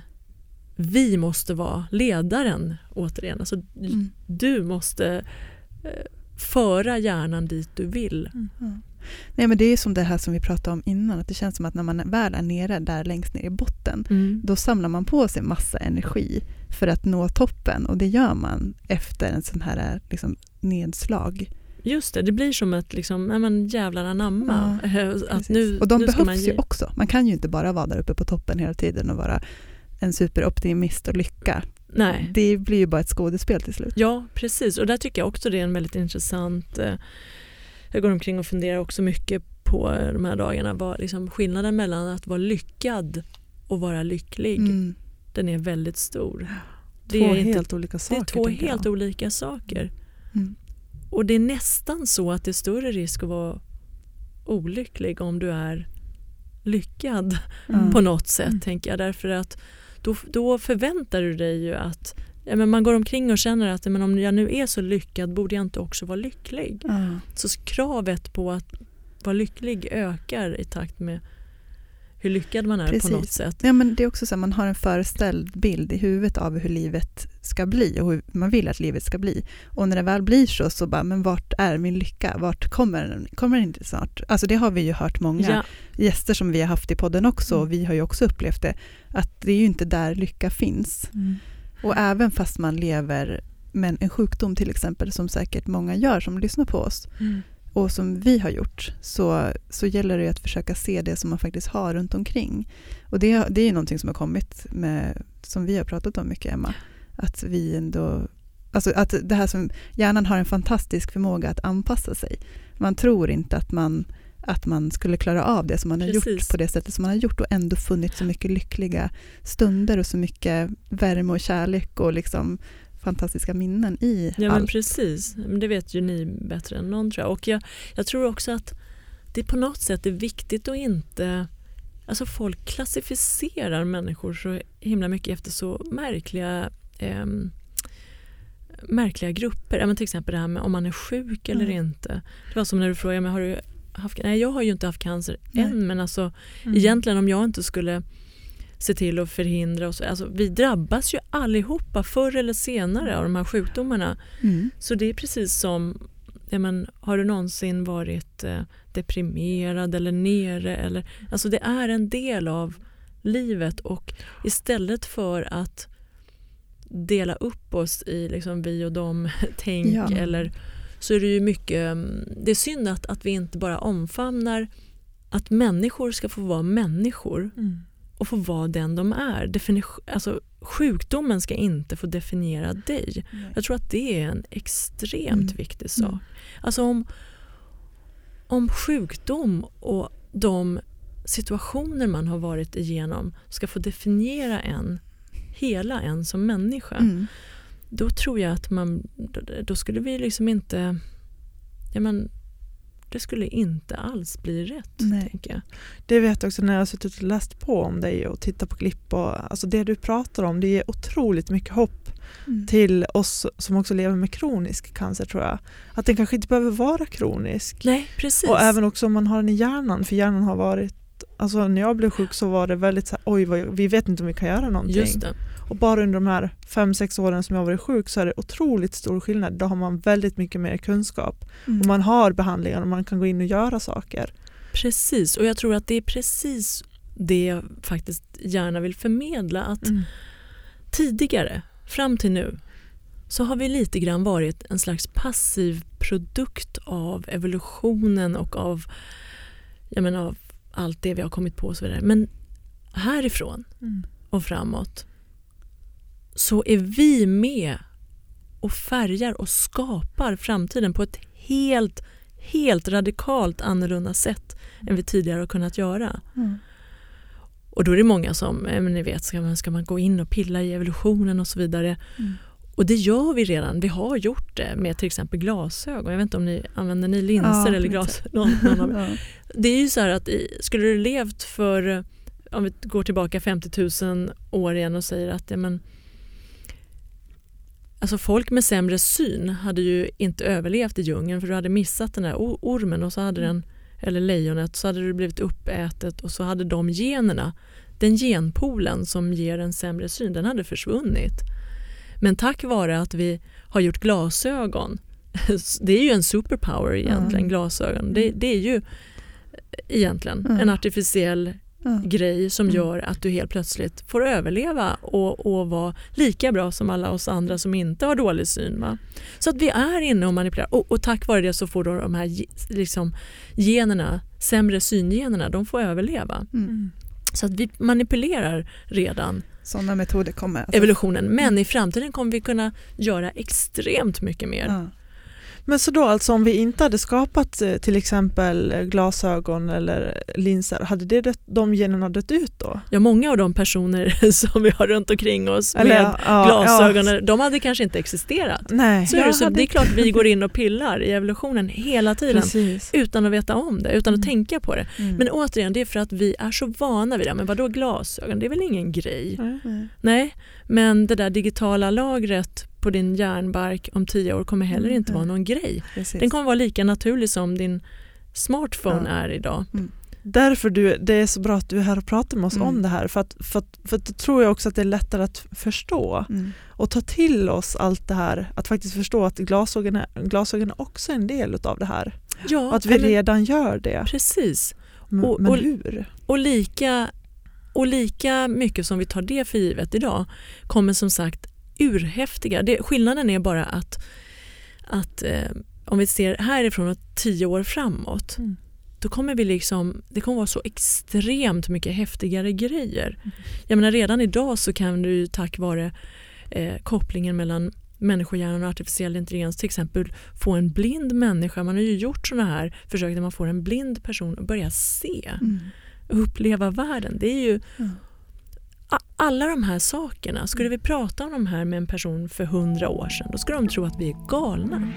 vi måste vara ledaren återigen. Alltså, Mm. Du måste eh, föra hjärnan dit du vill. Ja. Nej, men det är som det här som vi pratade om innan, att det känns som att när man väl är nere där längst ner i botten, då samlar man på sig massa energi för att nå toppen och det gör man efter en sån här liksom, nedslag. Just det, det blir som ett liksom, nej men jävlar anamma. att Precis. nu, och de nu man behövs ge- ju också. Man kan ju inte bara vara där uppe på toppen hela tiden och vara en superoptimist och lycka. Nej. Det blir ju bara ett skådespel till slut. Ja, precis. Och där tycker jag också det är en väldigt intressant... Eh, jag går omkring och funderar också mycket på de här dagarna vad liksom skillnaden mellan att vara lyckad och vara lycklig. Mm. Den är väldigt stor. Det Två är inte- helt olika Det saker. är två tänker jag. helt olika saker. Mm. Och det är nästan så att det är större risk att vara olycklig om du är lyckad Mm. på något sätt, Mm. tänker jag. Därför att då, då förväntar du dig ju att ja, men man går omkring och känner att men om jag nu är så lyckad borde jag inte också vara lycklig. Ja. Så kravet på att vara lycklig ökar i takt med hur lyckad man är Precis. på något sätt. Ja, men det är också så att man har en föreställd bild i huvudet av hur livet ska bli och hur man vill att livet ska bli. Och när det väl blir så, så bara, men vart är min lycka? Vart kommer den? Kommer den inte snart? Alltså det har vi ju hört många Ja, gäster som vi har haft i podden också Mm. och vi har ju också upplevt det, att det är ju inte där lycka finns. Mm. Och även fast man lever med en sjukdom till exempel, som säkert många gör som lyssnar på oss, Mm. och som vi har gjort, så, så gäller det ju att försöka se det som man faktiskt har runt omkring. Och det, det är ju någonting som har kommit med, som vi har pratat om mycket, Emma, att vi ändå Alltså att det här som, hjärnan har en fantastisk förmåga att anpassa sig. Man tror inte att man, att man skulle klara av det som man har gjort Precis. på det sättet som man har gjort och ändå funnit så mycket lyckliga stunder och så mycket värme och kärlek och liksom fantastiska minnen i ja men allt. precis. Men det vet ju ni bättre än någon tror jag. Och jag, jag tror också att det på något sätt är viktigt att inte... Alltså folk klassificerar människor så himla mycket efter så märkliga ehm, märkliga grupper. Men till exempel det här med om man är sjuk eller Mm. inte. Det var som när du frågade mig, har du haft Nej, jag har ju inte haft cancer Nej. än men alltså Mm. egentligen om jag inte skulle se till att förhindra och så, alltså, vi drabbas ju allihopa förr eller senare av de här sjukdomarna. Mm. Så det är precis som, ja, men, har du någonsin varit eh, deprimerad eller nere? Eller, alltså det är en del av livet och istället för att dela upp oss i liksom vi och dem tänk Ja. eller så är det ju mycket, mm, det är synd att, att vi inte bara omfamnar att människor ska få vara människor Mm. och få vara den de är. Defini- alltså, sjukdomen ska inte få definiera dig. Jag tror att det är en extremt Mm. viktig sak. Mm. Alltså om, om sjukdom och de situationer man har varit igenom ska få definiera en, hela en som människa, Mm. då tror jag att man, då, skulle vi liksom inte, ja men, det skulle inte alls bli rätt. Nej. Tänker jag. Det vet jag också när jag har suttit och läst på om dig och tittat på klipp. Och, alltså det du pratar om det ger otroligt mycket hopp Mm. till oss som också lever med kronisk cancer tror jag. Att den kanske inte behöver vara kronisk. Nej, precis. Och även också om man har den i hjärnan, för hjärnan har varit Alltså när jag blev sjuk så var det väldigt så här, oj vad, vi vet inte om vi kan göra någonting. Och bara under de här fem sex åren som jag varit sjuk så är det otroligt stor skillnad. Då har man väldigt mycket mer kunskap. Mm. Och man har behandlingar och man kan gå in och göra saker. Precis, och jag tror att det är precis det jag faktiskt gärna vill förmedla. Att Mm. tidigare, fram till nu, så har vi lite grann varit en slags passiv produkt av evolutionen och av, jag menar, av allt det vi har kommit på och så vidare. Men härifrån Mm. och framåt så är vi med och färgar och skapar framtiden på ett helt, helt radikalt annorlunda sätt än vi tidigare har kunnat göra. Mm. Och då är det många som, eh, men ni vet, ska man, ska man gå in och pilla i evolutionen och så vidare. Mm. Och det gör vi redan. Vi har gjort det med till exempel glasögon. Jag vet inte om ni använder ni linser Ja, eller lite. glas? Någon, någon av, Ja. det är ju så här att skulle du levt för, om vi går tillbaka 50 000 år igen och säger att ja, men, alltså folk med sämre syn hade ju inte överlevt i djungeln för du hade missat den där ormen och så hade den, eller lejonet, så hade du blivit uppätet och så hade de generna, den genpoolen som ger en sämre syn, den hade försvunnit. Men tack vare att vi har gjort glasögon, det är ju en superpower egentligen, Mm. glasögon. Det, det är ju egentligen Mm. en artificiell Ja. grej som Mm. gör att du helt plötsligt får överleva och, och vara lika bra som alla oss andra som inte har dålig syn. Va? Så att vi är inne och manipulerar och, och tack vare det så får då de här liksom, generna, sämre syngenerna, de får överleva. Mm. Så att vi manipulerar redan Sådana metoder kommer. alltså- evolutionen men i framtiden kommer vi kunna göra extremt mycket mer. Ja. Men så då alltså om vi inte hade skapat eh, till exempel eh, glasögon eller linser, hade det dött, de generna dött ut då? Ja, många av de personer som vi har runt omkring oss Eller, med ja, glasögon, Ja, de hade kanske inte existerat. nej, Så är det, så hade det är klart vi går in och pillar i evolutionen hela tiden Precis. utan att veta om det, utan att Mm. tänka på det. Mm. Men återigen, det är för att vi är så vana vid det. Men vadå glasögon? Det är väl ingen grej? Mm. Nej, men det där digitala lagret på din hjärnbark om tio år kommer heller Mm, inte vara nej. någon grej. Precis. Den kommer vara lika naturlig som din smartphone Ja. är idag. Därför du, det är så bra att du är här och pratar med oss Mm. om det här. För, att, för, att, för att då tror jag också att det är lättare att förstå Mm. och ta till oss allt det här. Att faktiskt förstå att glasögon är, glasögon är också en del av det här. Ja, Och att vi men- redan gör det. precis. Och- men och- hur? Och lika, och lika mycket som vi tar det för givet idag kommer som sagt urhäftiga. Det, skillnaden är bara att, att eh, om vi ser härifrån och tio år framåt Mm. då kommer vi liksom, det kommer vara så extremt mycket häftigare grejer. Jag menar redan idag så kan du tack vare eh, kopplingen mellan människohjärnan och artificiell intelligens till exempel få en blind människa, man har ju gjort sådana här försök där man får en blind person att börja se Mm. och uppleva världen. Det är ju Ja. Alla de här sakerna, skulle vi prata om de här med en person för hundra år sedan, då skulle de tro att vi är galna.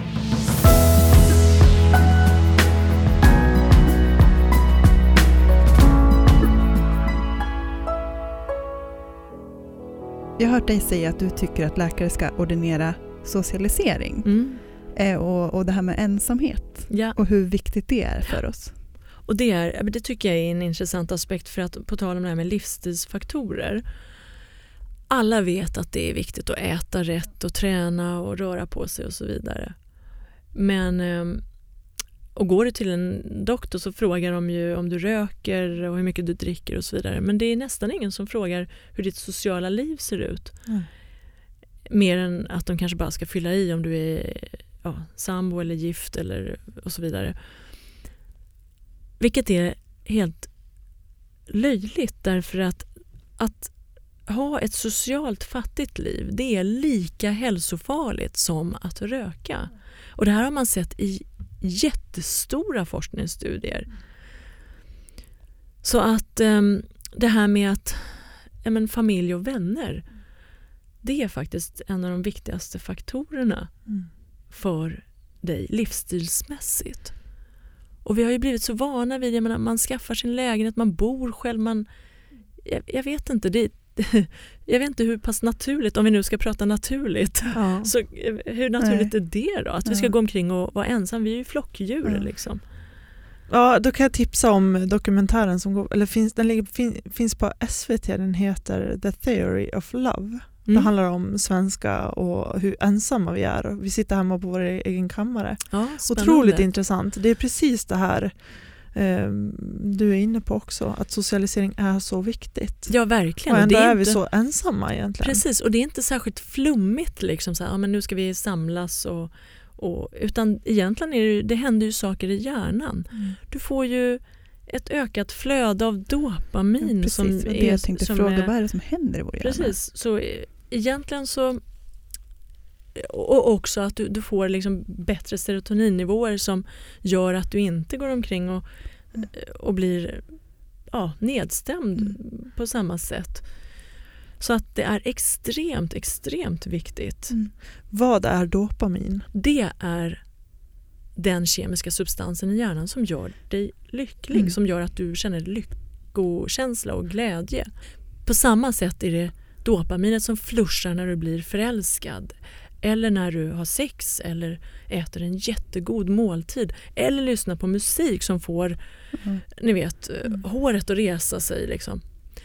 Jag har hört dig säga att du tycker att läkare ska ordinera socialisering Mm. eh, och, och det här med ensamhet Ja. och hur viktigt det är för oss. Och det, är, det tycker jag är en intressant aspekt för att på tal om det här med livsstilsfaktorer. Alla vet att det är viktigt att äta rätt och träna och röra på sig och så vidare. Men ehm, och går du till en doktor så frågar de ju om du röker och hur mycket du dricker och så vidare. Men det är nästan ingen som frågar hur ditt sociala liv ser ut. Mm. Mer än att de kanske bara ska fylla i om du är ja, sambo eller gift eller och så vidare. Vilket är helt löjligt därför att att ha ett socialt fattigt liv det är lika hälsofarligt som att röka. Och det här har man sett i jättestora forskningsstudier. Så att ehm, det här med att ja, men familj och vänner det är faktiskt en av de viktigaste faktorerna Mm. för dig livsstilsmässigt. Och vi har ju blivit så vana vid, jag menar, man skaffar sin lägenhet, man bor själv, man... Jag, jag vet inte, det, jag vet inte hur pass naturligt, om vi nu ska prata naturligt, Ja. så eh, hur naturligt är det då? Att vi ska Ja. gå omkring och vara ensam, vi är ju flockdjur Ja. liksom. Ja, då kan jag tipsa om dokumentären som går, eller finns, den ligger, fin, finns på SVT, den heter The Theory of Love. Det Mm. handlar om svenska och hur ensamma vi är. Vi sitter hemma på vår egen kammare. Ja, spännande. Otroligt intressant. Det är precis det här eh, du är inne på också, att socialisering är så viktigt. Ja, verkligen. och ändå det är, är vi inte- så ensamma egentligen. Precis, och det är inte särskilt flummigt liksom så här, ja, men nu ska vi samlas och, och utan egentligen är det, det händer ju saker i hjärnan. Mm. Du får ju ett ökat flöde av dopamin. Ja, precis, som det är, jag tänkte som fråga, är, vad är det som händer i vår hjärna? Precis, så eh, egentligen så och också att du, du får liksom bättre serotoninnivåer som gör att du inte går omkring och, Mm. och blir ja, nedstämd Mm. på samma sätt. Så att det är extremt, extremt viktigt. Mm. Vad är dopamin? Det är den kemiska substansen i hjärnan som gör dig lycklig, Mm. som gör att du känner lyckokänsla och glädje. På samma sätt är det dopaminet som flushar när du blir förälskad eller när du har sex eller äter en jättegod måltid eller lyssnar på musik som får Mm. ni vet, Mm. håret att resa sig. Liksom.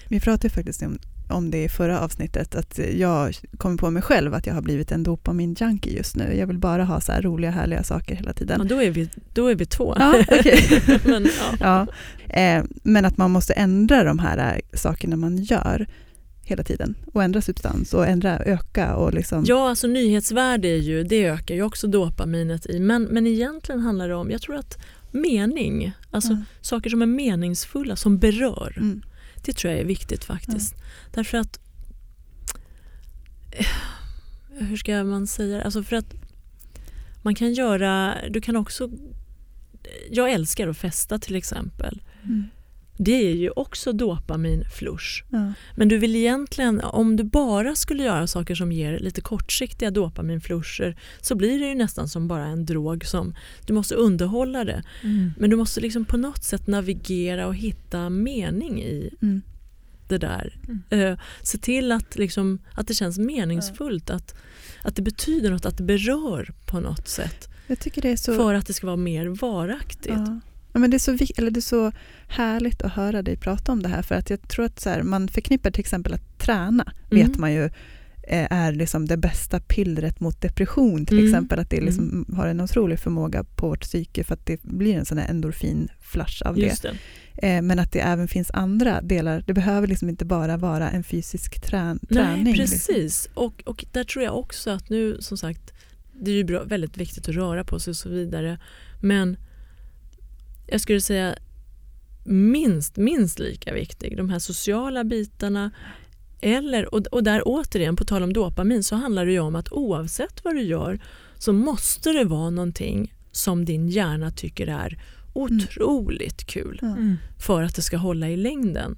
Vi pratade faktiskt om, om det i förra avsnittet, att jag kommer på mig själv att jag har blivit en dopamin-junkie just nu. Jag vill bara ha så här roliga, härliga saker hela tiden. då, är vi, då är vi två. Ja, okej. Men, ja. Ja, eh, men att man måste ändra de här eh, sakerna man gör hela tiden och ändra substans och ändra, öka och liksom. Ja, alltså nyhetsvärde är ju, det ökar ju också dopaminet i. Men, men egentligen handlar det om, jag tror att mening, alltså Ja. saker som är meningsfulla, som berör. Mm. Det tror jag är viktigt faktiskt. Därför att, eh, hur ska man säga alltså för att man kan göra, du kan också, jag älskar att festa till exempel. Mm. Det är ju också dopaminflush. Ja. Men du vill egentligen, om du bara skulle göra saker som ger lite kortsiktiga dopaminflusher så blir det ju nästan som bara en drog som du måste underhålla det. Men du måste liksom på något sätt navigera och hitta mening i Mm. det där. Mm. Eh, se till att, liksom, att det känns meningsfullt, att, att det betyder något, att det berör på något sätt så... för att det ska vara mer varaktigt. Ja. Ja, men det, är så, eller det är så härligt att höra dig prata om det här för att jag tror att så här, man förknippar till exempel att träna Mm. vet man ju eh, är liksom det bästa pillret mot depression till Mm. exempel. Att det liksom har en otrolig förmåga på vårt psyke för att det blir en sån här endorfinflash av det. Det. Eh, men att det även finns andra delar. Det behöver liksom inte bara vara en fysisk trän- träning. Nej, liksom. precis. Och, och där tror jag också att nu, som sagt, det är ju bra, väldigt viktigt att röra på sig och så vidare. Men jag skulle säga minst, minst lika viktig, de här sociala bitarna. Eller, och, och där återigen, på tal om dopamin, så handlar det ju om att oavsett vad du gör så måste det vara någonting som din hjärna tycker är otroligt kul Ja. Mm. för att det ska hålla i längden.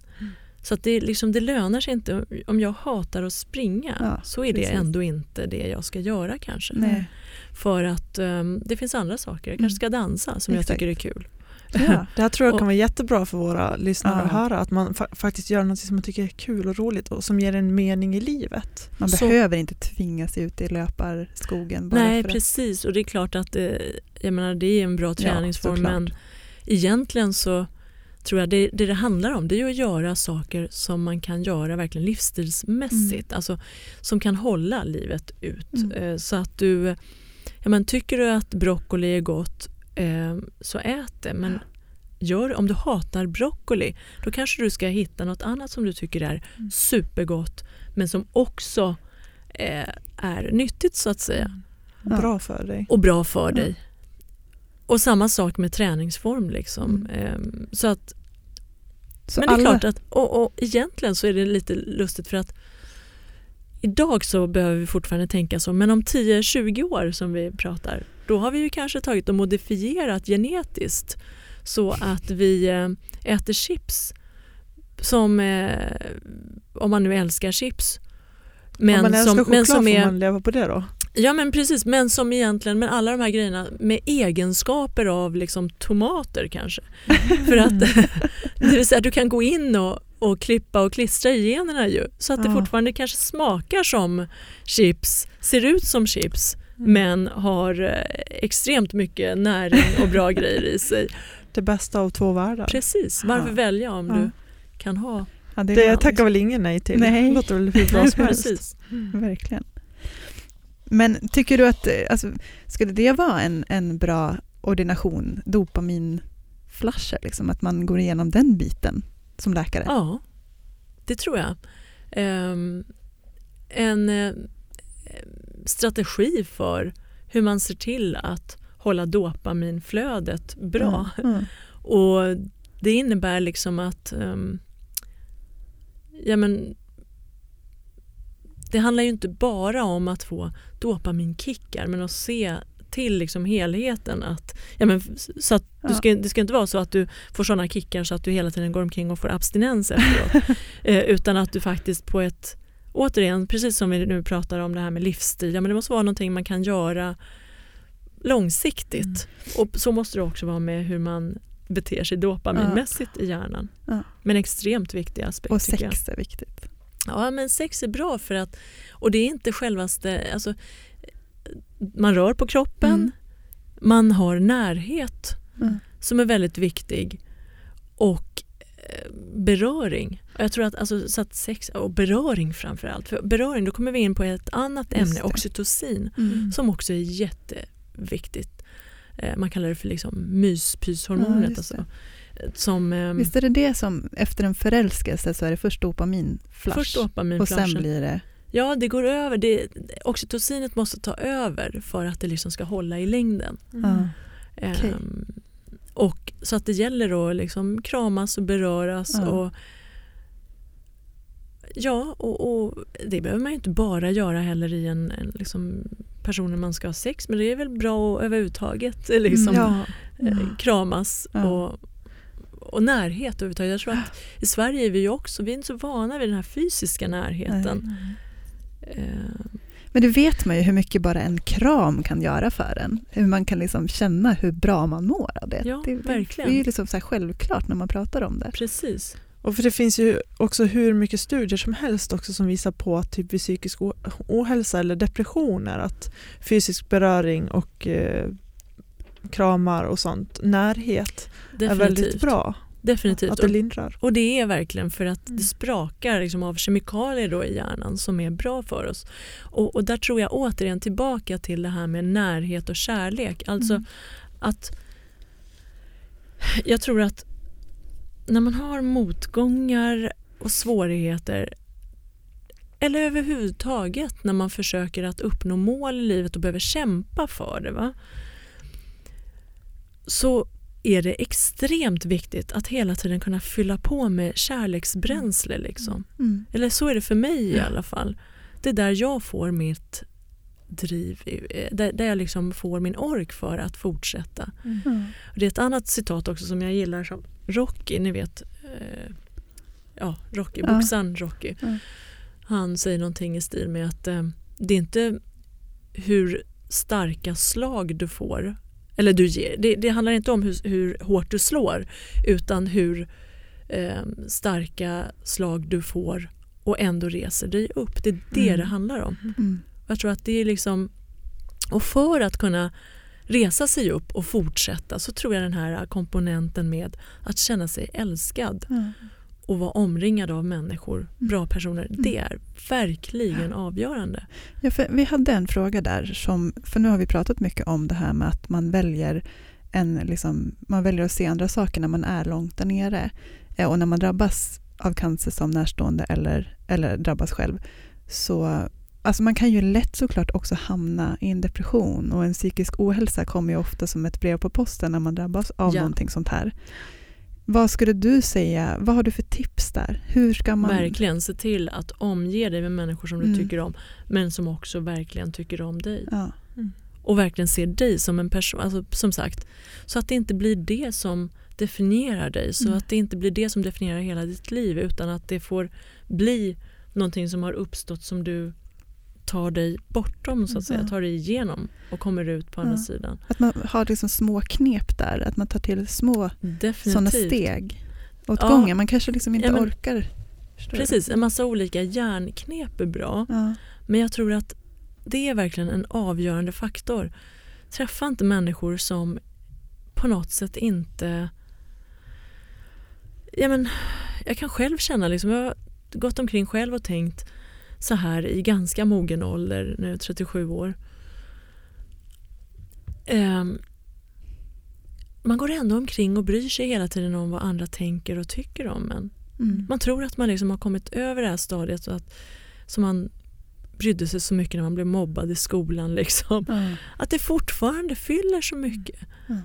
Så att det, liksom, det lönar sig inte. Om jag hatar att springa Ja, så är det precis. ändå inte det jag ska göra kanske. Nej. För att um, det finns andra saker. Jag Mm. kanske ska dansa som Exakt. jag tycker är kul. Ja. Det här tror jag kan vara jättebra för våra lyssnare Ja. att höra, att man fa- faktiskt gör något som man tycker är kul och roligt och som ger en mening i livet. Man Så- behöver inte tvinga sig ut i löparskogen bara Nej för precis och det är klart att det, jag menar, det är en bra träningsform såklart. men egentligen så tror jag det, det det handlar om det är att göra saker som man kan göra verkligen livsstilsmässigt. Alltså, som kan hålla livet ut. Mm. Eh, Så att du, ja, men tycker du att broccoli är gott eh, så ät det. Men gör, om du hatar broccoli då kanske du ska hitta något annat som du tycker är Mm. supergott men som också eh, är nyttigt så att säga Ja. Bra för dig. och bra för Ja. dig. Och samma sak med träningsform. Liksom. Mm. Ehm, Så att, Så men det är alla- klart att, och, och egentligen så är det lite lustigt för att idag så behöver vi fortfarande tänka så, men om 10-20 år som vi pratar, då har vi ju kanske tagit och modifierat genetiskt så att vi eh, äter chips som, eh, om man nu älskar chips, men Om man älskar som, choklad men som får är man leva på det då? Ja men precis, men som egentligen med alla de här grejerna med egenskaper av liksom tomater kanske. För att det vill säga du kan gå in och, och klippa och klistra i generna ju så att det fortfarande kanske smakar som chips, ser ut som chips Mm. men har eh, extremt mycket näring och bra grejer i sig. Det bästa av två världar. Precis, varför Ja. välja om Ja. du kan ha Ja, det är Det tackar väl ingen nej till? Nej. Det låter väl hur bra som helst. Precis. Verkligen. Men tycker du att, eh, alltså, skulle det vara en, en bra ordination, dopaminflasher, liksom, att man går igenom den biten som läkare? Ja, det tror jag. Ehm, en eh, strategi för hur man ser till att hålla dopaminflödet bra. Mm. Och Det innebär liksom att ehm, ja, men, det handlar ju inte bara om att få dopaminkickar men att se till liksom helheten. Att, ja, men, så att du Ja. ska, det ska inte vara så att du får sådana kickar så att du hela tiden går omkring och får abstinens efteråt. eh, utan att du faktiskt på ett, återigen precis som vi nu pratar om det här med livsstil, ja, men det måste vara någonting man kan göra långsiktigt. Och så måste det också vara med hur man beter sig dopaminmässigt i hjärnan. Ja. Men extremt viktig aspekt Och sex är viktigt. Ja, men sex är bra för att, och det är inte självaste, alltså, man rör på kroppen, Mm. man har närhet Mm. som är väldigt viktig och eh, beröring. Jag tror att, alltså, så att sex och beröring framförallt, för beröring då kommer vi in på ett annat ämne, oxytocin, Mm. som också är jätteviktigt. Eh, Man kallar det för liksom Ja, myspyshormonet. just alltså, som, eh, Visst är det det som, efter en förälskelse så är det först dopaminflash först och sen blir det... Ja, det går över. Det, oxytocinet måste ta över för att det liksom ska hålla i längden. Ja. Okej. Ehm, och, så att det gäller att liksom kramas och beröras. Ja. Och, ja, och, och det behöver man ju inte bara göra heller i en, en liksom personer man ska ha sex med. Det är väl bra att överhuvudtaget eh, liksom, Ja. eh, kramas Ja. och, och närhet överhuvudtaget. Jag tror att i Sverige är vi ju också, vi är inte så vana vid den här fysiska närheten. Eh, Men det vet man ju hur mycket bara en kram kan göra för en. Hur man kan liksom känna hur bra man mår av det. Ja, det, verkligen. Det är ju liksom så här självklart när man pratar om det. precis. Och för det finns ju också hur mycket studier som helst också som visar på att typ vid psykisk ohälsa eller depressioner att fysisk beröring och eh, kramar och sånt, närhet är väldigt Definitivt. bra. Definitivt. Att det lindrar. Och det är verkligen för att Mm. det sprakar liksom av kemikalier då i hjärnan som är bra för oss. Och, och där tror jag återigen tillbaka till det här med närhet och kärlek. Alltså Mm. att jag tror att när man har motgångar och svårigheter eller överhuvudtaget när man försöker att uppnå mål i livet och behöver kämpa för det. Va? Så är det extremt viktigt att hela tiden kunna fylla på med kärleksbränsle. Liksom. Mm. Eller så är det för mig i alla fall. Det är där jag får mitt driv, eh, där, där jag liksom får min ork för att fortsätta. Mm. Och det är ett annat citat också som jag gillar som Rocky, ni vet eh, ja, Rocky, Ja. boxaren Rocky. Ja. Han säger någonting i stil med att eh, det är inte hur starka slag du får eller du ger, det, det handlar inte om hur, hur hårt du slår utan hur eh, starka slag du får och ändå reser dig upp. Det är det Mm. det handlar om. Mm. Jag tror att det är liksom, och för att kunna resa sig upp och fortsätta så tror jag den här komponenten med att känna sig älskad Ja. och vara omringad av människor, bra personer, Mm. det är verkligen avgörande. Ja, vi hade en fråga där, som, för nu har vi pratat mycket om det här med att man väljer, en, liksom, man väljer att se andra saker när man är långt där nere. Eh, Och när man drabbas av cancer som närstående eller, eller drabbas själv, så alltså man kan ju lätt såklart också hamna i en depression och en psykisk ohälsa kommer ju ofta som ett brev på posten när man drabbas av Ja. någonting sånt här. Vad skulle du säga, vad har du för tips där? Hur ska man... Verkligen se till att omge dig med människor som du Mm. tycker om men som också verkligen tycker om dig. Ja. Och verkligen ser dig som en person, alltså, som sagt. Så att det inte blir det som definierar dig, så Mm. att det inte blir det som definierar hela ditt liv utan att det får bli någonting som har uppstått som du tar dig bortom, så att säga, Ja. tar dig igenom och kommer ut på andra Ja. sidan. Att man har liksom små knep där, att man tar till små sådana steg åt Ja. gången. Man kanske liksom inte Ja, men- orkar. Förstår du? Precis, en massa olika hjärnknep är bra. Ja. Men jag tror att det är verkligen en avgörande faktor. Träffa inte människor som på något sätt inte... Ja, men, jag kan själv känna, liksom, jag har gått omkring själv och tänkt så här i ganska mogen ålder, nu 37 år. Ehm, man går ändå omkring och bryr sig hela tiden om vad andra tänker och tycker om en. Mm. Man tror att man liksom har kommit över det här stadiet och att, som man brydde sig så mycket när man blev mobbad i skolan. Liksom. Ja. Att det fortfarande fyller så mycket. Mm.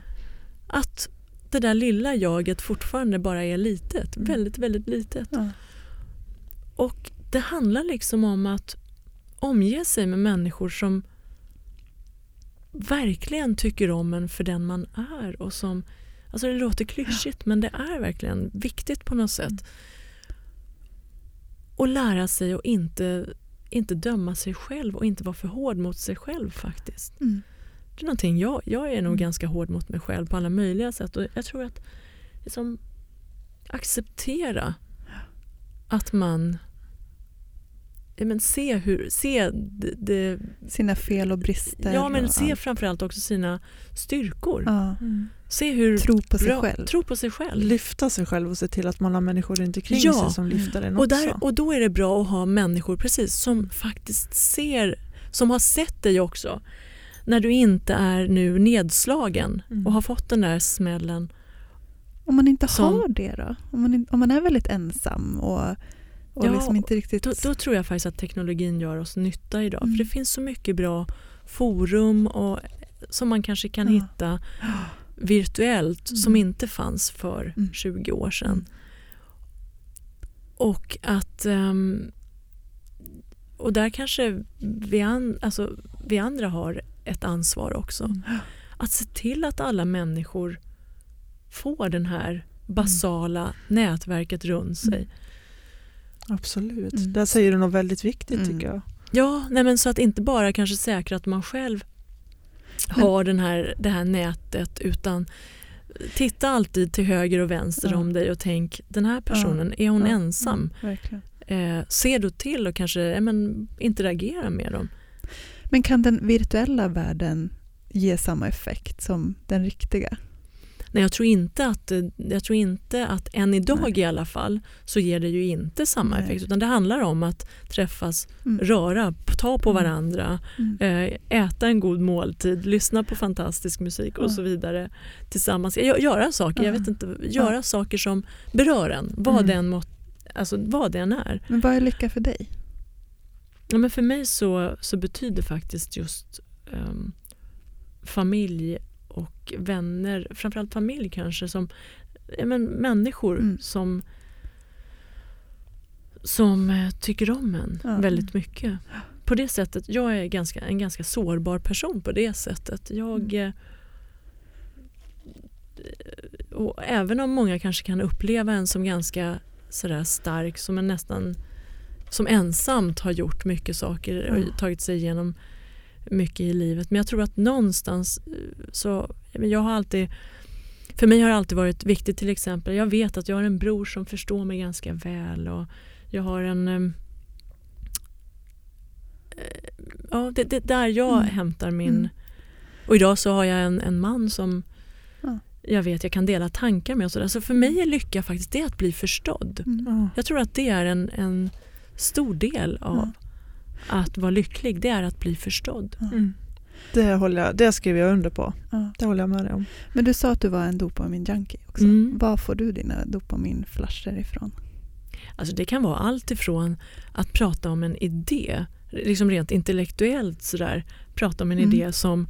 Att det där lilla jaget fortfarande bara är litet. Mm. Väldigt, väldigt litet. Och det handlar liksom om att omge sig med människor som verkligen tycker om en för den man är och som Alltså det låter klyschigt men det är verkligen viktigt på något sätt. Och lära sig att inte, inte döma sig själv och inte vara för hård mot sig själv faktiskt. Mm. Det är någonting jag, jag är nog Mm. ganska hård mot mig själv på alla möjliga sätt och jag tror att liksom, acceptera att man ja, men se, hur, se det, det, Sina fel och brister. ja, men och se allt. framförallt också sina styrkor. Ja. Se hur Tro på sig bra, själv. Tro på sig själv. Lyfta sig själv och se till att man har människor runt omkring Ja. sig som lyfter en Och, också. där, och då är det bra att ha människor precis som faktiskt ser, som har sett dig också. När du inte är nu nedslagen Mm. och har fått den där smällen. Om man inte Som- har det då? Om man, om man är väldigt ensam och, och Ja, liksom inte riktigt... Då, då tror jag faktiskt att teknologin gör oss nytta idag. Mm. För det finns så mycket bra forum och, som man kanske kan Ja. hitta virtuellt Mm. som inte fanns för Mm. 20 år sedan. Mm. Och att ehm, och där kanske vi, an, alltså, vi andra har ett ansvar också. Mm. Att se till att alla människor får den här basala nätverket runt sig. Absolut. Mm. Där säger du något väldigt viktigt Mm. tycker jag. Ja, nej men så att inte bara kanske säkra att man själv Men- har den här, det här nätet utan titta alltid till höger och vänster Ja. om dig och tänk den här personen, är hon Ja. ensam? Mm, verkligen. Eh, ser du till och kanske ja, men, interagera med dem? Men kan den virtuella världen ge samma effekt som den riktiga? Nej, jag tror inte att, jag tror inte att än idag Nej. i alla fall så ger det ju inte samma Nej. effekt utan det handlar om att träffas, Mm. röra, ta på Mm. varandra, Mm. eh, äta en god måltid, lyssna på fantastisk musik och Ja. så vidare tillsammans. Gö- Göra saker, jag Ja. vet inte, göra saker som berör en, vad, Mm. den alltså, vad den är. Men vad är lycka för dig? Ja, men för mig så, så betyder faktiskt just ehm, familj och vänner, framförallt familj kanske, som men människor Mm. som, som eh, tycker om en Ja. väldigt mycket. På det sättet, jag är ganska, en ganska sårbar person på det sättet. Jag, Mm. eh, och även om många kanske kan uppleva en som ganska sådär stark, som en nästan som ensamt har gjort mycket saker och tagit sig igenom mycket i livet. Men jag tror att någonstans eh, så, jag har alltid för mig har det alltid varit viktigt till exempel, jag vet att jag har en bror som förstår mig ganska väl och jag har en ehm, eh, Ja, det, det är där jag Mm. hämtar min... Mm. Och idag så har jag en, en man som Ja. jag vet jag kan dela tankar med. Och så, där. så för mig är lycka faktiskt det att bli förstådd. Mm. Ja. Jag tror att det är en, en stor del av att vara lycklig. Det är att bli förstådd. Mm. Det, håller jag, det skriver jag under på. Ja. Det håller jag med dig om. Men du sa att du var en dopamin-junkie också. Mm. Var får du dina dopaminflasher ifrån? Alltså det kan vara allt ifrån att prata om en idé, liksom rent intellektuellt sådär, prata om en Mm. idé som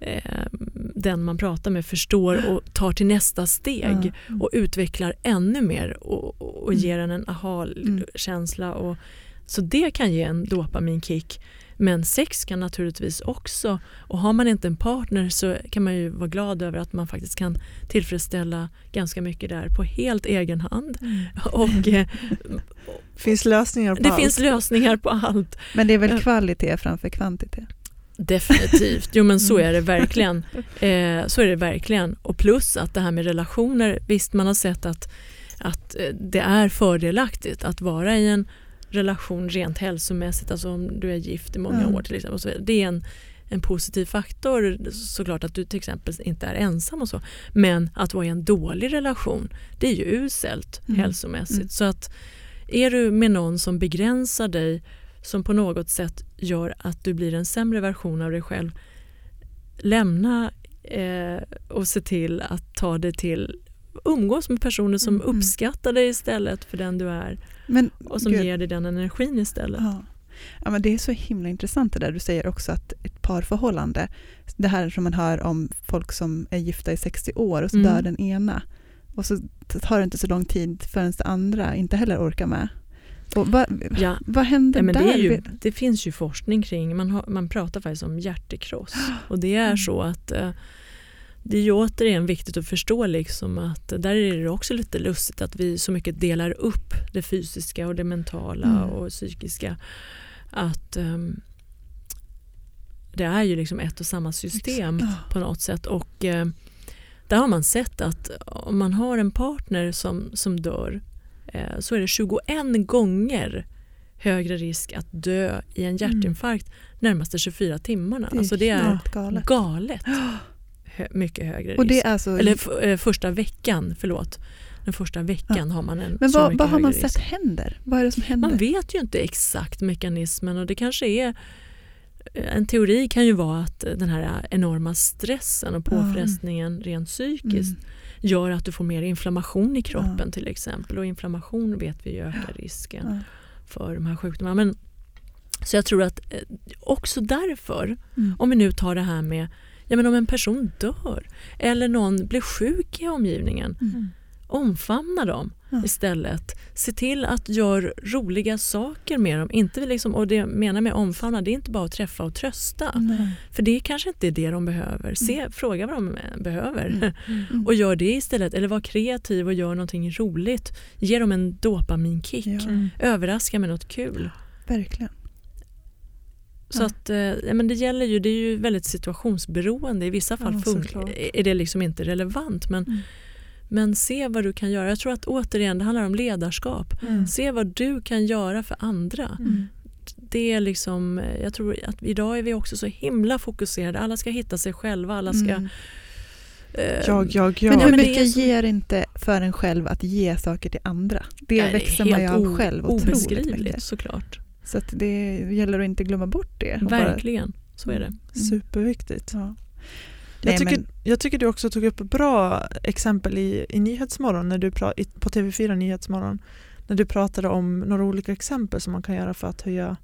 eh, den man pratar med förstår och tar till nästa steg Ja. och utvecklar ännu mer och, och, och Mm. ger en en aha-känsla och Så det kan ge en dopaminkick. Men sex kan naturligtvis också, och har man inte en partner så kan man ju vara glad över att man faktiskt kan tillfredsställa ganska mycket där på helt egen hand. Mm. Och, eh, finns lösningar på det allt. finns lösningar på allt. Men det är väl Ja. kvalitet framför kvantitet? Definitivt, jo men så är det verkligen. Eh, så är det verkligen. Och plus att det här med relationer, visst man har sett att, att eh, det är fördelaktigt att vara i en relation rent hälsomässigt, alltså om du är gift i många Ja. år till exempel. och Så vidare. det är en, en positiv faktor såklart att du till exempel inte är ensam och så. Men att vara i en dålig relation, det är ju uselt Mm. hälsomässigt. Mm. Så att är du med någon som begränsar dig som på något sätt gör att du blir en sämre version av dig själv. Lämna eh, och se till att ta dig till umgås med personer som Mm, mm. uppskattar dig istället för den du är Men, och som gud, ger dig den energin istället. Ja. Ja, men det är så himla intressant det där du säger också att ett parförhållande, det här som man hör om folk som är gifta i 60 år och så Mm. dör den ena och så tar det inte så lång tid förrän det andra inte heller orkar med. Och vad, Ja. vad händer Ja, där? det, ju, det finns ju forskning kring, man, har, man pratar faktiskt om hjärtekross. Och det är Mm. så att eh, det är ju återigen viktigt att förstå liksom att där är det också lite lustigt att vi så mycket delar upp det fysiska och det mentala Mm. och psykiska. Att ehm, det är ju liksom ett och samma system Ja. på något sätt. Och eh, där har man sett att om man har en partner som, som dör eh, så är det 21 gånger högre risk att dö i en hjärtinfarkt närmaste 24 timmarna. Det är alltså det är galet. galet hö, mycket högre Och det risk. är alltså, Eller eh, första veckan, förlåt. Den första veckan har man en men vad, vad har man risk. sett händer? Vad är det som händer? Man vet ju inte exakt mekanismen och det kanske är en teori kan ju vara att den här enorma stressen och Ja. påfrestningen rent psykiskt Mm. gör att du får mer inflammation i kroppen Ja. till exempel och inflammation vet vi ju ökar risken Ja. för de här sjukdomarna. Men, så jag tror att eh, också därför, Mm. om vi nu tar det här med ja, men om en person dör eller någon blir sjuk i omgivningen, Mm. omfamna dem Ja. istället. Se till att göra roliga saker med dem. Inte liksom, och det jag menar med omfamna, det är inte bara att träffa och trösta. Nej. För det kanske inte är det de behöver. Se, Fråga vad de eh, behöver Mm. och gör det istället. Eller var kreativ och gör någonting roligt. Ge dem en dopaminkick. Ja, Mm. Överraska med något kul. verkligen. Så Ja. att, eh, ja, men det gäller ju, det är ju väldigt situationsberoende. I vissa fall Ja, är det liksom inte relevant. Men, Mm. men se vad du kan göra. Jag tror att återigen det handlar om ledarskap. Mm. Se vad du kan göra för andra. Mm. Det är liksom, eh, jag tror att idag är vi också så himla fokuserade. Alla ska hitta sig själva. Alla ska... Mm. eh, Jag, jag, jag. Men Ja, hur mycket så- ger inte för en själv att ge saker till andra? Det nej, växer man ju av själv otroligt Obeskrivligt mycket. såklart. Så att det gäller att inte glömma bort det. Verkligen, så är det. Mm. Superviktigt. Ja. Jag Nej, tycker, men- jag tycker du också tog upp bra exempel i, i Nyhetsmorgon, när du pra, i, på TV4 Nyhetsmorgon, när du pratade om några olika exempel som man kan göra för att höja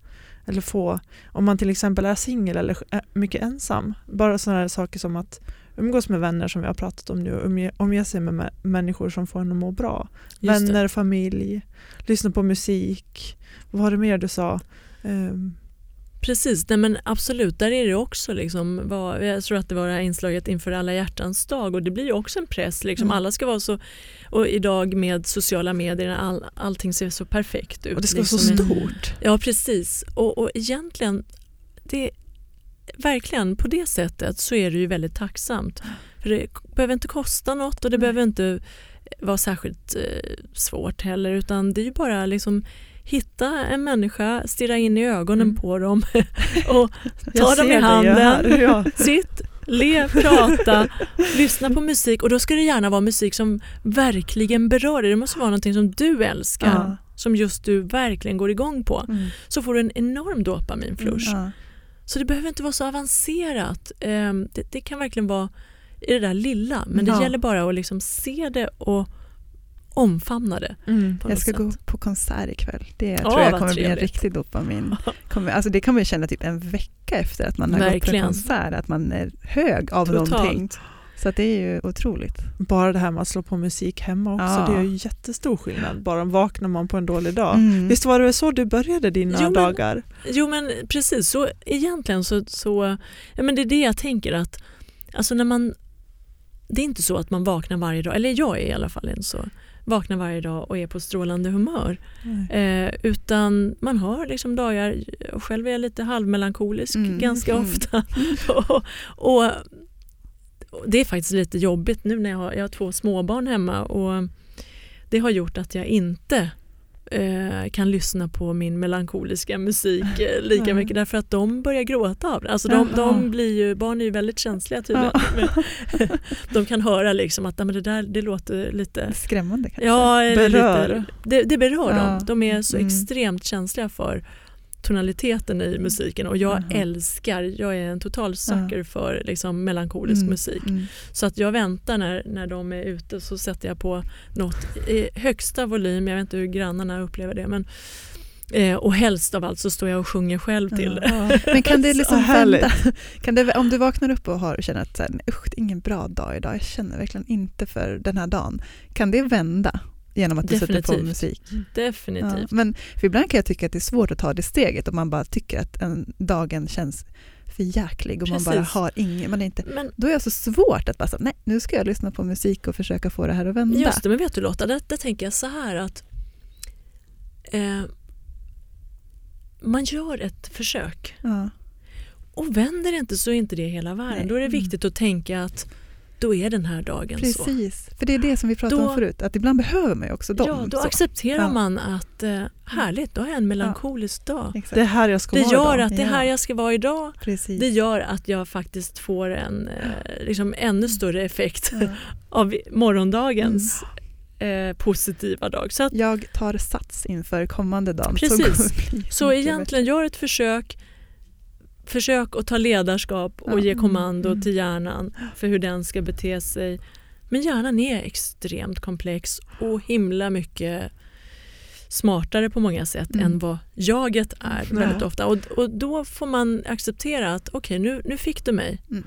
eller få, om man till exempel är singel eller är mycket ensam, bara sådana här saker som att umgås med vänner som vi har pratat om nu, och umge, omge sig med mä- människor som får en att må bra. Just det. vänner, familj, lyssna på musik, vad var det mer du sa? Ehm, Precis, nej men absolut. Där är det också, liksom, vad, jag tror att det var det här inslaget inför alla hjärtans dag och det blir ju också en press. Liksom. Mm. Alla ska vara så, och idag med sociala medier, all, allting ser så perfekt ut. och det ska vara så liksom. stort. Ja, precis. Och, och egentligen, det, verkligen på det sättet så är det ju väldigt tacksamt. För det behöver inte kosta något och det Nej. behöver inte vara särskilt eh, svårt heller utan det är ju bara liksom hitta en människa, stirra in i ögonen Mm. på dem och ta dem i handen. ja. Sitt, le, prata, lyssna på musik och då ska det gärna vara musik som verkligen berör dig. Det måste vara någonting som du älskar, Ja. som just du verkligen går igång på. Mm. Så får du en enorm dopaminflush. Ja. Så det behöver inte vara så avancerat. Ehm, Det, det kan verkligen vara i det där lilla, men det Ja. gäller bara att liksom se det och omfamna det. Mm. Jag ska sätt. gå på konsert ikväll. Det Ja, tror jag kommer bli en trevligt. riktig dopamin. Kommer, alltså det kommer jag känna typ en vecka efter att man har gått på en Verkligen. konsert, att man är hög av Totalt. någonting. Så att det är ju otroligt. Bara det här med att slå på musik hemma också, Ja. det gör ju jättestor skillnad. Bara vaknar man på en dålig dag. Mm. Visst var det så du började dina Jo, men- dagar? Jo men precis, så egentligen så, så ja, men det är det jag tänker att alltså när man, det är inte så att man vaknar varje dag, eller jag är i alla fall inte så, vaknar varje dag och är på strålande humör. Eh, utan man har liksom dagar, själv är jag lite halvmelankolisk Mm. ganska Mm. ofta. och, och det är faktiskt lite jobbigt nu när jag har, jag har två småbarn hemma och det har gjort att jag inte eh, kan lyssna på min melankoliska musik eh, lika Nej. mycket därför att de börjar gråta av det. Alltså de, de blir ju, barn är ju väldigt känsliga tydligen. de kan höra liksom att "Nej, men det där det låter lite Skrämmande kanske. Ja, Berör. Lite, det, det berör Ja. dem. De är så Mm. extremt känsliga för tonaliteten i musiken och jag Jaha. älskar, jag är en total sucker för liksom melankolisk Mm, musik. mm. Så att jag väntar när, när de är ute så sätter jag på något i högsta volym, jag vet inte hur grannarna upplever det men eh, och helst av allt så står jag och sjunger själv till det. Ja. Men kan det liksom vända? Kan det, om du vaknar upp och har, känner att usch, det är ingen bra dag idag, jag känner verkligen inte för den här dagen. Kan det vända genom att du sätter på Definitivt. musik? Ja, Definitivt. men för ibland kan jag tycka att det är svårt att ta det steget om man bara tycker att en, dagen känns för jäklig och man bara Precis. har ingen, man är inte, Men då är det så svårt att bara säga, nej nu ska jag lyssna på musik och försöka få det här att vända. Just det, men vet du Lotta, där, där tänker jag så här att eh, man gör ett försök Ja. och vänder det inte så är inte det hela världen. Nej. Då är det Mm. viktigt att tänka att då är den här dagen så. Precis, för det är det som vi pratade Då- om förut, att ibland behöver man ju också dem. Ja, då så. accepterar Ja. man att eh, härligt, då har jag en melankolisk dag. Exakt. Det är här jag ska Det vara gör idag. att det är här Ja. jag ska vara idag. Precis. Det gör att jag faktiskt får en eh, liksom ännu större effekt Ja. av morgondagens eh, positiva dag. Så, att, Jag tar sats inför kommande dagen. Precis. Så, så egentligen gör ett försök, försök att ta ledarskap och ge kommando Mm. till hjärnan för hur den ska bete sig. Men hjärnan är extremt komplex och himla mycket smartare på många sätt Mm. än vad jaget är Ja. väldigt ofta. Och, och då får man acceptera att okej, nu, nu fick du mig. Mm.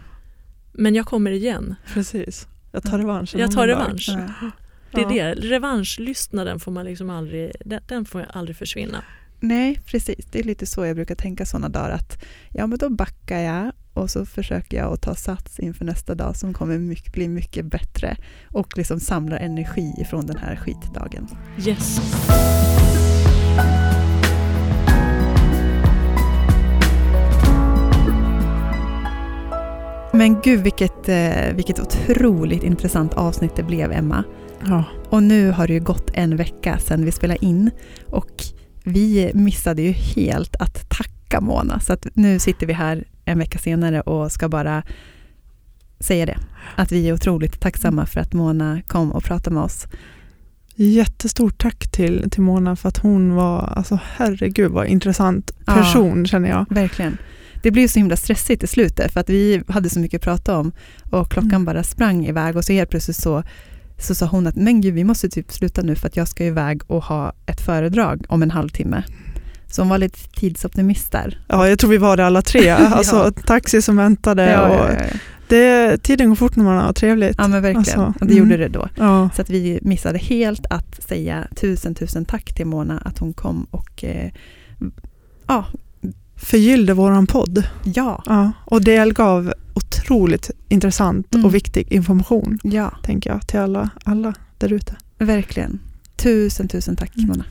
Men jag kommer igen. Precis. Jag tar revansch. en Jag tar revansch. Ja. Det är det. Revanschlystnaden får man liksom aldrig, den, den får aldrig försvinna. Nej, precis. Det är lite så jag brukar tänka sådana dagar att ja, men då backar jag och så försöker jag att ta sats inför nästa dag som kommer mycket, bli mycket bättre och liksom samlar energi ifrån den här skitdagen. Yes. Men gud vilket, eh, vilket otroligt intressant avsnitt det blev Emma. Ja. Och nu har det ju gått en vecka sedan vi spelade in och vi missade ju helt att tacka Mona. Så att nu sitter vi här en vecka senare och ska bara säga det. Att vi är otroligt tacksamma för att Mona kom och pratade med oss. Jättestort tack till, till Mona för att hon var, alltså herregud vad intressant Ja. person känner jag. Verkligen. Det blev så himla stressigt i slutet för att vi hade så mycket att prata om och klockan Mm. bara sprang iväg och så helt plötsligt så, så sa hon att men gud vi måste typ sluta nu för att jag ska iväg och ha ett föredrag om en halvtimme. Så hon var lite tidsoptimist där. Ja, jag tror vi var det alla tre. Alltså taxi som väntade Ja, och ja, ja. Det, tiden går fort när man har trevligt. ja men verkligen. Alltså, Och det gjorde mm. det då. Ja, Så att vi missade helt att säga tusen tusen tack till Mona att hon kom och eh, ja, förgyllde våran podd. ja, Ja, och delgav otroligt intressant Mm. och viktig information, ja, tänker jag, till alla, alla där ute. verkligen. Tusen tusen tack Mm. Mona.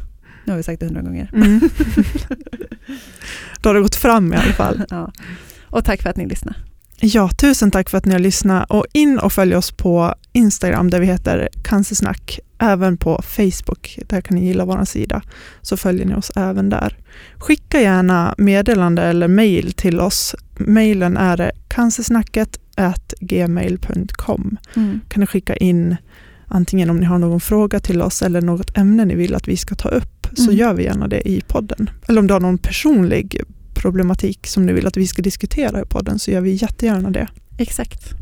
Nu har vi sagt det hundra gånger. Mm. Då har det gått fram i alla fall. Ja. Och tack för att ni lyssnade. Ja, tusen tack för att ni har lyssnat och in och följ oss på Instagram där vi heter Cancersnack. Även på Facebook, där kan ni gilla vår sida. Så följer ni oss även där. Skicka gärna meddelande eller mejl till oss. Mejlen är cancersnacket gmail.com. kan ni skicka in antingen om ni har någon fråga till oss eller något ämne ni vill att vi ska ta upp så Mm. gör vi gärna det i podden. Eller om du har någon personlig problematik som ni vill att vi ska diskutera i podden så gör vi jättegärna det. Exakt.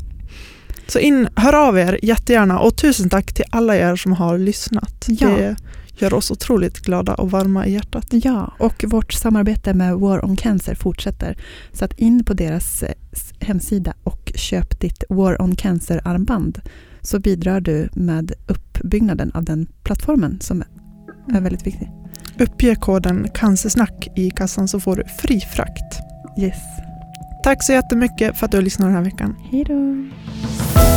Så in, hör av er jättegärna och tusen tack till alla er som har lyssnat. Ja. Det gör oss otroligt glada och varma i hjärtat. Ja, och vårt samarbete med War on Cancer fortsätter. Så att in på deras eh, hemsida och köp ditt War on Cancer-armband så bidrar du med uppbyggnaden av den plattformen som är väldigt viktig. Uppge koden cancersnack i kassan så får du fri frakt. Yes. Tack så jättemycket för att du har lyssnat den här veckan. Hej då!